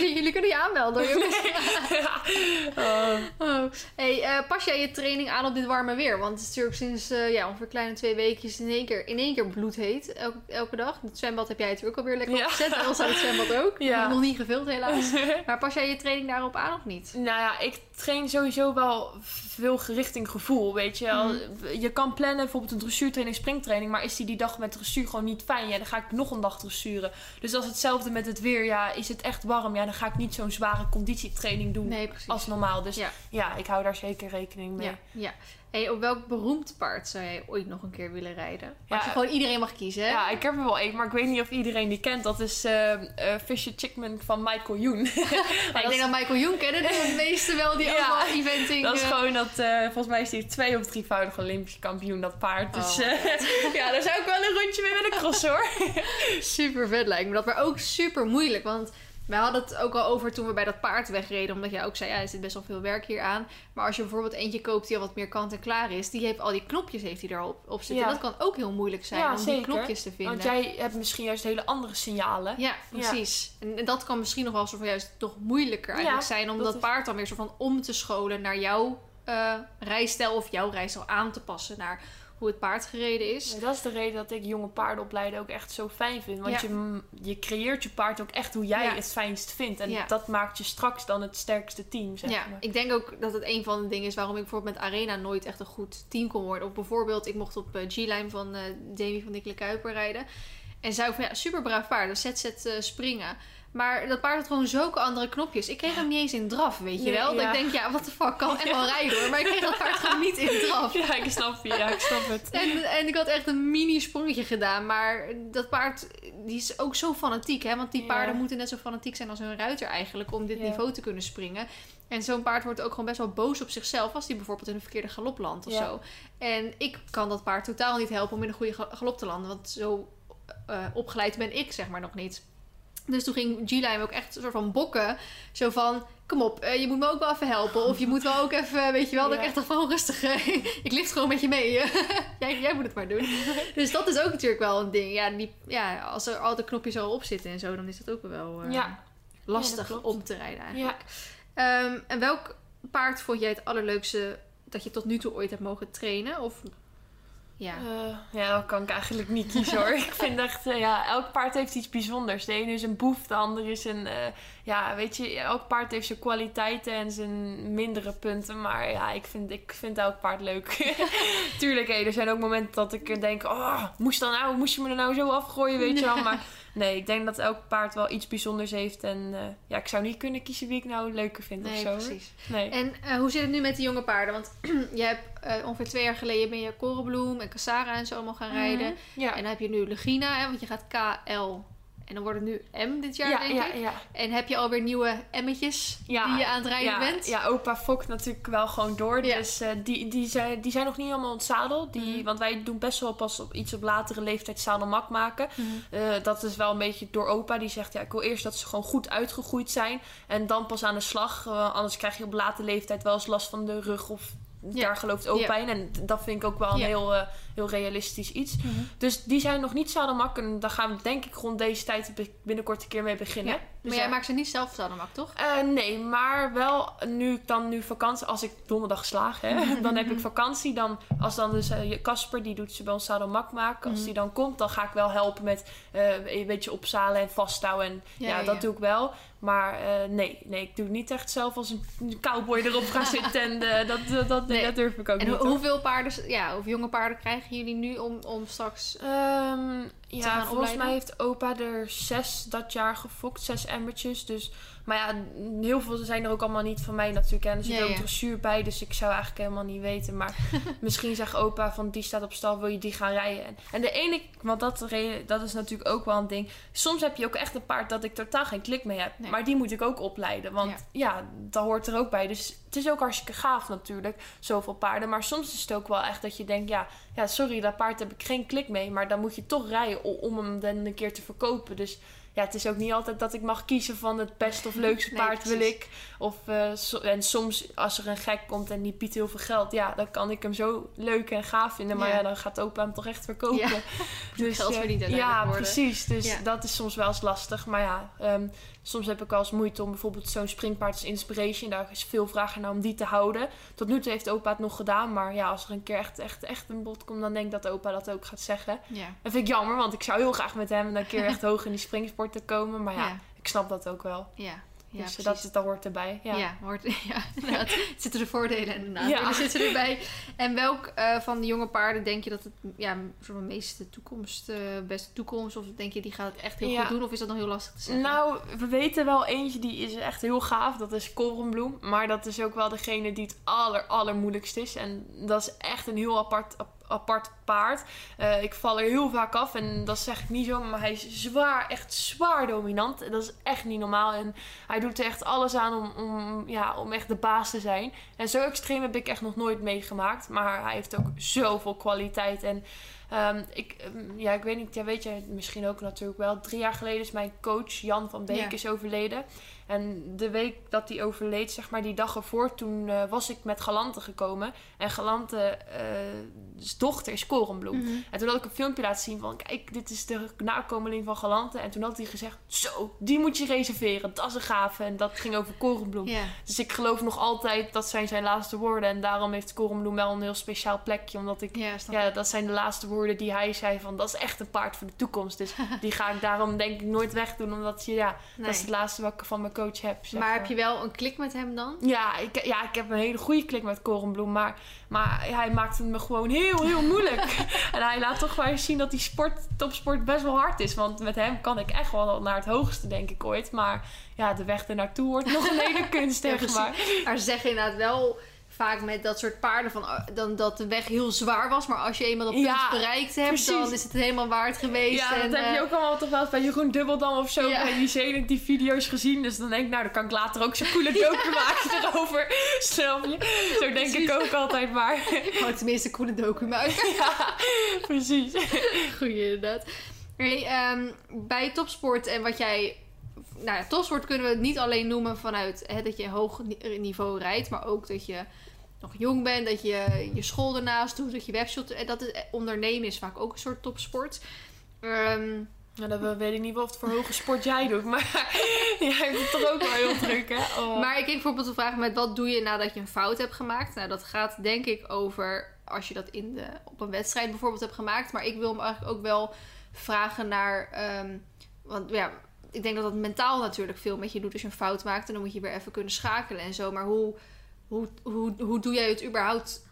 *laughs* Jullie kunnen je aanmelden, jongens. *laughs* ja. Oh. Oh. Hey, eh, pas jij je training aan op dit warme weer? Want het is natuurlijk sinds eh, ja, ongeveer kleine twee weken in één keer, in één keer bloedheet. Elke, elke dag. Het zwembad heb jij natuurlijk ook alweer lekker Ja. opgezet. Elsa het zwembad ook. Ja. Nog niet gevuld helaas. *laughs* Maar pas jij je training daarop aan of niet? Nou ja, ik train sowieso wel veel richting gevoel, weet je wel. Mhm. je kan plannen bijvoorbeeld een dressuurtraining, springtraining. Maar is die die dag met dressuur gewoon niet fijn? Ja, dan ga ik nog een dag dressuren. Dus is hetzelfde met het weer. Ja, is het echt warm? Ja, dan ga ik niet zo'n zware conditietraining doen Nee, als normaal. Dus ja. Ja. ik hou daar zeker rekening mee. Ja, ja. Hey, op welk beroemd paard zou jij ooit nog een keer willen rijden? Ja, Als je gewoon iedereen mag kiezen, hè? Ja, ik heb er wel één, maar ik weet niet of iedereen die kent. Dat is eh eh, Fisher Chickman van Michael Youn. Maar *laughs* *laughs* ik denk dat Michael Jong kennen de *laughs* meeste wel, die Ja, wel eventing... Dat is eh, gewoon dat, volgens mij is hij twee of drievoudig Olympisch kampioen, dat paard. Dus Oh, ja, daar zou ik wel een rondje mee willen crossen hoor. super vet lijkt me dat. Maar ook super moeilijk. Want wij hadden het ook al over toen we bij dat paard wegreden. Omdat jij ook zei, ja, er zit best wel veel werk hier aan. Maar als je bijvoorbeeld eentje koopt die al wat meer kant en klaar is. Die heeft al die knopjes heeft die erop op zitten. Ja. Dat kan ook heel moeilijk zijn Ja, om die knopjes te vinden. Want jij hebt misschien juist hele andere signalen. Ja, precies. En, en dat kan misschien nog wel zo voor juist toch moeilijker eigenlijk zijn. Om dat dat is- paard dan weer zo van om te scholen naar jouw eh, rijstijl. Of jouw rijstijl aan te passen naar hoe het paard gereden is. Ja, Dat is de reden dat ik jonge paarden opleiden ook echt zo fijn vind. Want Ja. je, je creëert je paard ook echt hoe jij Ja. het fijnst vindt. En dat maakt je straks dan het sterkste team, zeg ja, maar. ik denk ook dat het een van de dingen is waarom ik bijvoorbeeld met Arena nooit echt een goed team kon worden. Of bijvoorbeeld, ik mocht op eh, G-Line van eh Davy van Dikkele Kuiper rijden. En zij van ja, super braaf paard, dus zet zet eh, springen. Maar dat paard had gewoon zulke andere knopjes. Ik kreeg hem niet eens in draf, weet je Nee, wel. Dat ja. ik denk, ja, wat de fuck, kan echt wel rijden hoor. Maar ik kreeg dat paard gewoon niet in draf. *laughs* Ja, ik snap je. Ja, ik snap het. En, en ik had echt een mini sprongetje gedaan. Maar dat paard die is ook zo fanatiek. Hè? Want die Ja. paarden moeten net zo fanatiek zijn als hun ruiter eigenlijk. Om dit niveau te kunnen springen. En zo'n paard wordt ook gewoon best wel boos op zichzelf. Als die bijvoorbeeld in een verkeerde galop landt of zo. En ik kan dat paard totaal niet helpen om in een goede ga- galop te landen. Want zo eh, opgeleid ben ik zeg maar nog niet. Dus toen ging G-Line ook echt een soort van bokken. Zo van, kom op, eh, je moet me ook wel even helpen. Of je moet wel ook even, weet je wel, dat ik echt dacht van rustig. *laughs* ik lift gewoon met je mee. *laughs* jij, jij moet het maar doen. *laughs* Dus dat is ook natuurlijk wel een ding. Ja, die, ja als er al de knopjes al op zitten en zo, dan is het ook wel eh, Ja. Lastig dat om te rijden eigenlijk. Ehm, en welk paard vond jij het allerleukste dat je tot nu toe ooit hebt mogen trainen? Of ja, Eh, ja, dat kan ik eigenlijk niet kiezen hoor. *laughs* ik vind echt, eh, ja, elk paard heeft iets bijzonders. De ene is een boef, de andere is een, eh, ja, weet je, elk paard heeft zijn kwaliteiten en zijn mindere punten. Maar ja, ik vind, ik vind elk paard leuk. *laughs* Tuurlijk, hé, er zijn ook momenten dat ik denk, oh, moest, dan nou, moest je me er nou zo afgooien, weet je wel. *laughs* Maar nee, ik denk dat elk paard wel iets bijzonders heeft. En eh, ja, ik zou niet kunnen kiezen wie ik nou leuker vind of nee, zo. hoor. precies. Nee. En eh, hoe zit het nu met de jonge paarden? Want *clears throat* je hebt eh, ongeveer twee jaar geleden ben je Korenbloem en Cassara en zo allemaal gaan rijden. Mhm. Ja. En dan heb je nu Legina, hè, want je gaat KL. En dan wordt het nu M dit jaar, ja, denk ja, ik. ja. En heb je alweer nieuwe M'tjes die je aan het rijden ja, bent? Ja, opa fokt natuurlijk wel gewoon door. Dus eh, die, die, zijn, die zijn nog niet helemaal ontzadeld. Die, Mhm. Want wij doen best wel pas op iets op latere leeftijd zadelmak maken. Eh, dat is wel een beetje door opa. Die zegt, ja, ik wil eerst dat ze gewoon goed uitgegroeid zijn. En dan pas aan de slag. Eh, anders krijg je op late leeftijd wel eens last van de rug of... Ja. Daar gelooft Ja. in. En dat vind ik ook wel een Ja. heel, eh, heel realistisch iets. Mhm. Dus die zijn nog niet zadelmak. En daar gaan we denk ik rond deze tijd binnenkort een keer mee beginnen. Dus maar jij maakt ze niet zelf zadelmak, toch? Eh, nee, maar wel nu ik dan nu vakantie, als ik donderdag slaag, hè, *laughs* dan heb ik vakantie. Dan, als dan dus eh, Casper, die doet ze bij ons zadelmak maken. Als Mhm. die dan komt, dan ga ik wel helpen met eh, een beetje opzalen en vasthouden. En ja, dat doe ik wel. Maar eh, nee, nee, ik doe niet echt zelf als een cowboy erop gaan *laughs* zitten. En eh, dat, dat, dat, Nee. dat durf ik ook En niet. hoor. hoeveel paarden, ja, of jonge paarden krijgen jullie nu om, om straks... Ehm, ja, volgens opleiden? mij heeft opa er zes dat jaar gefokt, zes emmertjes. Dus, maar ja, heel veel zijn er ook allemaal niet van mij natuurlijk. En er zit Ja, ook ja. dressuur bij, dus ik zou eigenlijk helemaal niet weten. Maar *laughs* misschien zegt opa van die staat op stal, wil je die gaan rijden? En, en de ene, want dat, dat is natuurlijk ook wel een ding. Soms heb je ook echt een paard dat ik totaal geen klik mee heb. Nee. Maar die moet ik ook opleiden, want ja. dat hoort er ook bij. Dus het is ook hartstikke gaaf natuurlijk, zoveel paarden. Maar soms is het ook wel echt dat je denkt, ja, ja, sorry, dat paard heb ik geen klik mee. Maar dan moet je toch rijden om hem dan een keer te verkopen. Dus ja, het is ook niet altijd dat ik mag kiezen van het beste of leukste Nee, paard wil ik. Of, so- en soms als er een gek komt en die biedt heel veel geld. Ja, dan kan ik hem zo leuk en gaaf vinden. Maar Ja. ja, dan gaat opa hem toch echt verkopen. Ja. *laughs* Dus, Geld eh, Ja, worden. precies. Dus Ja. dat is soms wel eens lastig. Maar ja, ehm, soms heb ik wel eens moeite om bijvoorbeeld zo'n springpaard als Inspiration. Daar is veel vraag naar om die te houden. Tot nu toe heeft opa het nog gedaan. Maar ja, als er een keer echt, echt, echt een bod komt, dan denk ik dat opa dat ook gaat zeggen. Ja. Dat vind ik jammer, want ik zou heel graag met hem een keer echt hoog in die springsport te komen. Maar ja, Ja. ik snap dat ook wel. Ja. Ja, dus dat, dat hoort erbij. Ja. Ja, hoort, *laughs* ja *laughs* zitten de voordelen en de Ja. nadelen zitten erbij. En welk eh, van de jonge paarden denk je dat het ja, soort van meeste toekomst, eh, beste toekomst, of denk je die gaat het echt heel Ja. goed doen, of is dat nog heel lastig te zeggen? Nou, we weten wel eentje die is echt heel gaaf. Dat is Korenbloem. Maar dat is ook wel degene die het aller, allermoeilijkst is. En dat is echt een heel apart, ap- apart paard. Eh, ik val er heel vaak af. En dat zeg ik niet zo. Maar hij is zwaar, echt zwaar dominant. En dat is echt niet normaal. En hij doet er echt alles aan om, om, ja, om echt de baas te zijn. En zo extreem heb ik echt nog nooit meegemaakt. Maar hij heeft ook zoveel kwaliteit. En Ehm, ik, ehm, ja, ik weet niet, ja, weet je misschien ook natuurlijk wel. Drie jaar geleden is mijn coach Jan van Beek Ja. is overleden. En de week dat hij overleed, zeg maar die dag ervoor, toen eh, was ik met Galante gekomen. En Galante, eh, dochter is Mhm. En toen had ik een filmpje laten zien van, kijk, dit is de nakomeling van Galante. En toen had hij gezegd, zo, die moet je reserveren. Dat is een gave. En dat ging over Korenbloem. Dus ik geloof nog altijd, dat zijn zijn laatste woorden. En daarom heeft Korenbloem wel een heel speciaal plekje. Omdat ik Ja, dat zijn de laatste woorden die hij zei van dat is echt een paard voor de toekomst. Dus *laughs* die ga ik daarom denk ik nooit wegdoen. Omdat je, ja, Nee. dat is het laatste wat ik van mijn coach heb. zeg Maar heb je wel een klik met hem dan? Ja ik, ja, ik heb een hele goede klik met Korenbloem. Maar, maar hij maakt het me gewoon heel, heel moeilijk. *laughs* en hij laat toch wel eens zien dat die sport, topsport best wel hard is. Want met hem kan ik echt wel naar het hoogste, denk ik ooit. Maar ja, de weg ernaartoe wordt nog een *laughs* hele kunst, zeg maar. Maar ze zeggen inderdaad wel vaak met dat soort paarden van, oh, dan, dat de weg heel zwaar was. Maar als je eenmaal dat punt Ja, bereikt hebt, precies. dan is het helemaal waard geweest. Ja, en, dat heb je eh, ook allemaal toch wel eens bij Jeroen Dubbeldam of zo. Ja. Bij die die video's gezien. Dus dan denk ik, nou, dan kan ik later ook zo'n coole *laughs* docu maken erover. *laughs* Snap je? Zo denk ik ook altijd maar. *laughs* Oh, tenminste, een coole docu maken. ja, precies. Goeie, inderdaad. Hey, ehm, bij topsport en wat jij... Nou ja, topsport kunnen we het niet alleen noemen vanuit hè, dat je hoog ni- niveau rijdt. Maar ook dat je nog jong bent, dat je je school ernaast doet, dat je webshop... En dat is, ondernemen is vaak ook een soort topsport. Nou, dan weet ik niet of het voor hoge sport jij doet. Maar *laughs* jij hebt het toch ook wel heel druk, hè? Oh. Maar ik kreeg bijvoorbeeld de vraag met wat doe je nadat je een fout hebt gemaakt? Nou, dat gaat denk ik over als je dat in de, op een wedstrijd bijvoorbeeld hebt gemaakt. Maar ik wil hem eigenlijk ook wel vragen naar... ehm, want ja, ik denk dat dat mentaal natuurlijk veel met je doet als je een fout maakt. En dan moet je weer even kunnen schakelen en zo. Maar hoe, hoe, hoe, hoe doe jij het überhaupt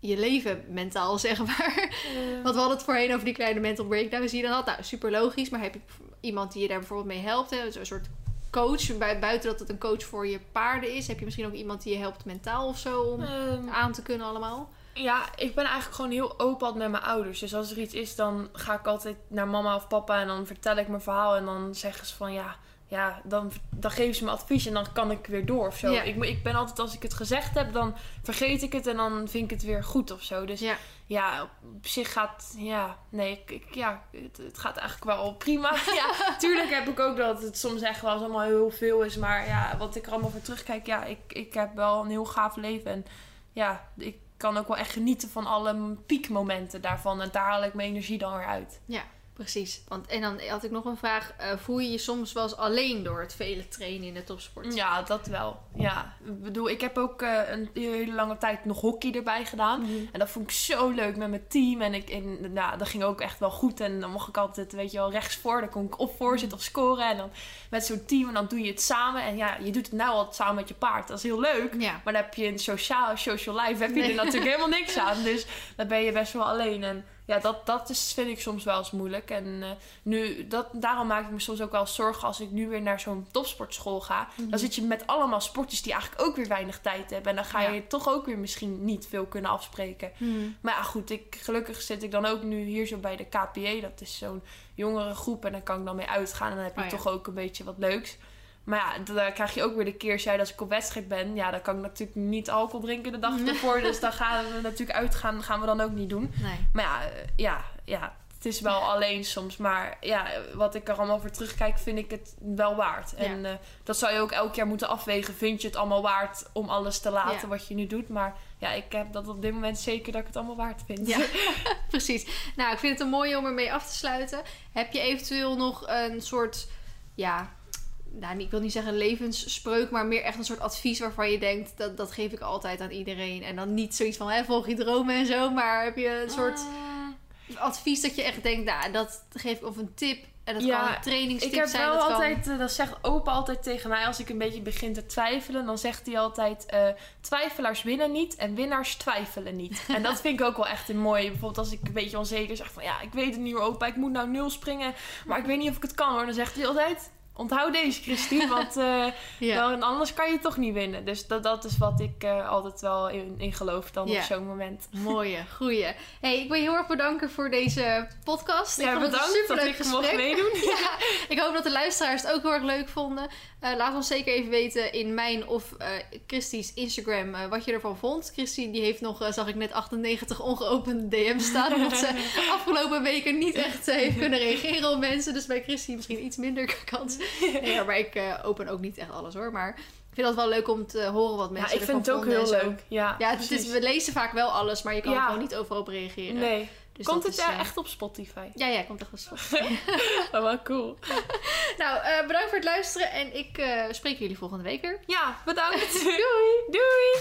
je leven mentaal, *laughs* zeg maar? Eh, Want we hadden het voorheen over die kleine mental breakdowns die je dan had. Nou, super logisch. Maar heb je iemand die je daar bijvoorbeeld mee helpt? Hè? Zo'n soort coach. Bui- Buiten dat het een coach voor je paarden is. Heb je misschien ook iemand die je helpt mentaal of zo? Om ehm, aan te kunnen allemaal? Ja, ik ben eigenlijk gewoon heel open altijd met mijn ouders. Dus als er iets is, dan ga ik altijd naar mama of papa en dan vertel ik mijn verhaal. En dan zeggen ze van ja, ja dan, dan geven ze me advies en dan kan ik weer door of zo. Ja. Ik, ik ben altijd, als ik het gezegd heb, dan vergeet ik het en dan vind ik het weer goed of zo. Dus Ja. ja, op zich gaat, ja, nee, ik, ik- ja, het, het gaat eigenlijk wel prima. *laughs* ja, *laughs* tuurlijk heb ik ook dat het soms echt wel allemaal heel veel is. Maar ja, wat ik er allemaal voor terugkijk, ja, ik, ik heb wel een heel gaaf leven. En ja, ik kan ook wel echt genieten van alle piekmomenten daarvan. En daar haal ik mijn energie dan weer uit. Precies. Want, en dan had ik nog een vraag. Eh, voel je je soms wel eens alleen door het vele trainen in de topsport? Ja, dat wel. Ja, ik bedoel, ik heb ook eh, een hele lange tijd nog hockey erbij gedaan. Mhm. En dat vond ik zo leuk met mijn team. En, ik, en nou, dat ging ook echt wel goed. En dan mocht ik altijd, weet je wel, rechts voor. Dan kon ik of voor zitten of scoren. En dan met zo'n team. En dan doe je het samen. En ja, je doet het nou altijd samen met je paard. Dat is heel leuk. Ja. Maar dan heb je een sociaal, social life, heb je Nee. er natuurlijk helemaal niks aan. Dus dan ben je best wel alleen. En ja, dat, dat is, vind ik soms wel eens moeilijk. En eh, nu, dat, daarom maak ik me soms ook wel zorgen als ik nu weer naar zo'n topsportschool ga. Mhm. Dan zit je met allemaal sporters die eigenlijk ook weer weinig tijd hebben. En dan ga je toch ook weer misschien niet veel kunnen afspreken. Mhm. Maar ja, goed, ik, gelukkig zit ik dan ook nu hier zo bij de KPE. Dat is zo'n jongere groep en daar kan ik dan mee uitgaan. En dan heb je Oh ja. toch ook een beetje wat leuks. Maar ja, daar krijg je ook weer de keerzijde als ik op wedstrijd ben. Ja, dan kan ik natuurlijk niet alcohol drinken de dag ervoor. dus dan gaan we natuurlijk uitgaan. gaan we dan ook niet doen. Nee. Maar ja, eh, ja, ja, het is wel alleen soms. Maar ja, wat ik er allemaal voor terugkijk, vind ik het wel waard. En eh, dat zou je ook elk jaar moeten afwegen. Vind je het allemaal waard om alles te laten Ja. wat je nu doet? Maar ja, ik heb dat op dit moment zeker dat ik het allemaal waard vind. Ja, *laughs* *laughs* precies. Nou, ik vind het een mooie om ermee af te sluiten. Heb je eventueel nog een soort, ja, nou, ik wil niet zeggen levensspreuk, maar meer echt een soort advies waarvan je denkt, dat, dat geef ik altijd aan iedereen. En dan niet zoiets van, hè, volg je dromen en zo, maar heb je een soort Mm, advies dat je echt denkt, nou, dat geef ik, of een tip En dat Ja, kan trainingstips Ik heb zijn. wel dat kan- altijd, eh, dat zegt opa altijd tegen mij als ik een beetje begin te twijfelen. Dan zegt hij altijd, eh, twijfelaars winnen niet en winnaars twijfelen niet. *laughs* En dat vind ik ook wel echt een mooie. Bijvoorbeeld als ik een beetje onzeker zeg van, ja, ik weet het niet hoor opa, ik moet nou nul springen. Maar ik weet niet of ik het kan hoor. Dan zegt hij altijd, onthoud deze Christine, *laughs* want eh, Ja. dan, anders kan je toch niet winnen. Dus dat, dat is wat ik eh, altijd wel in, in geloof dan Ja. op zo'n moment. Mooie, goeie. Hey, ik wil je heel erg bedanken voor deze podcast. Ik Ja, het bedankt dat superleuk ik mocht meedoen. *laughs* Ja, ik hoop dat de luisteraars het ook heel erg leuk vonden. Eh, laat ons zeker even weten in mijn of Christie's Instagram wat je ervan vond. Christie die heeft nog, zag ik net, 98 ongeopende DM's staan. Omdat ze *laughs* afgelopen weken niet echt heeft kunnen reageren op mensen. Dus bij Christie misschien iets minder kans. *laughs* Ja, maar ik eh, open ook niet echt alles hoor. Maar ik vind dat wel leuk om te horen wat Ja, mensen ik vind het ook heel leuk. Ja, Ja, het is, we lezen vaak wel alles, maar je kan er Ja. gewoon niet overal op reageren. Nee. Dus Komt het is, eh, echt op Spotify? Ja, ja, komt echt wel *laughs* zo. Oh, wel cool. *laughs* nou, eh, bedankt voor het luisteren en ik spreek jullie volgende week weer. Ja, bedankt. Doei. Doei.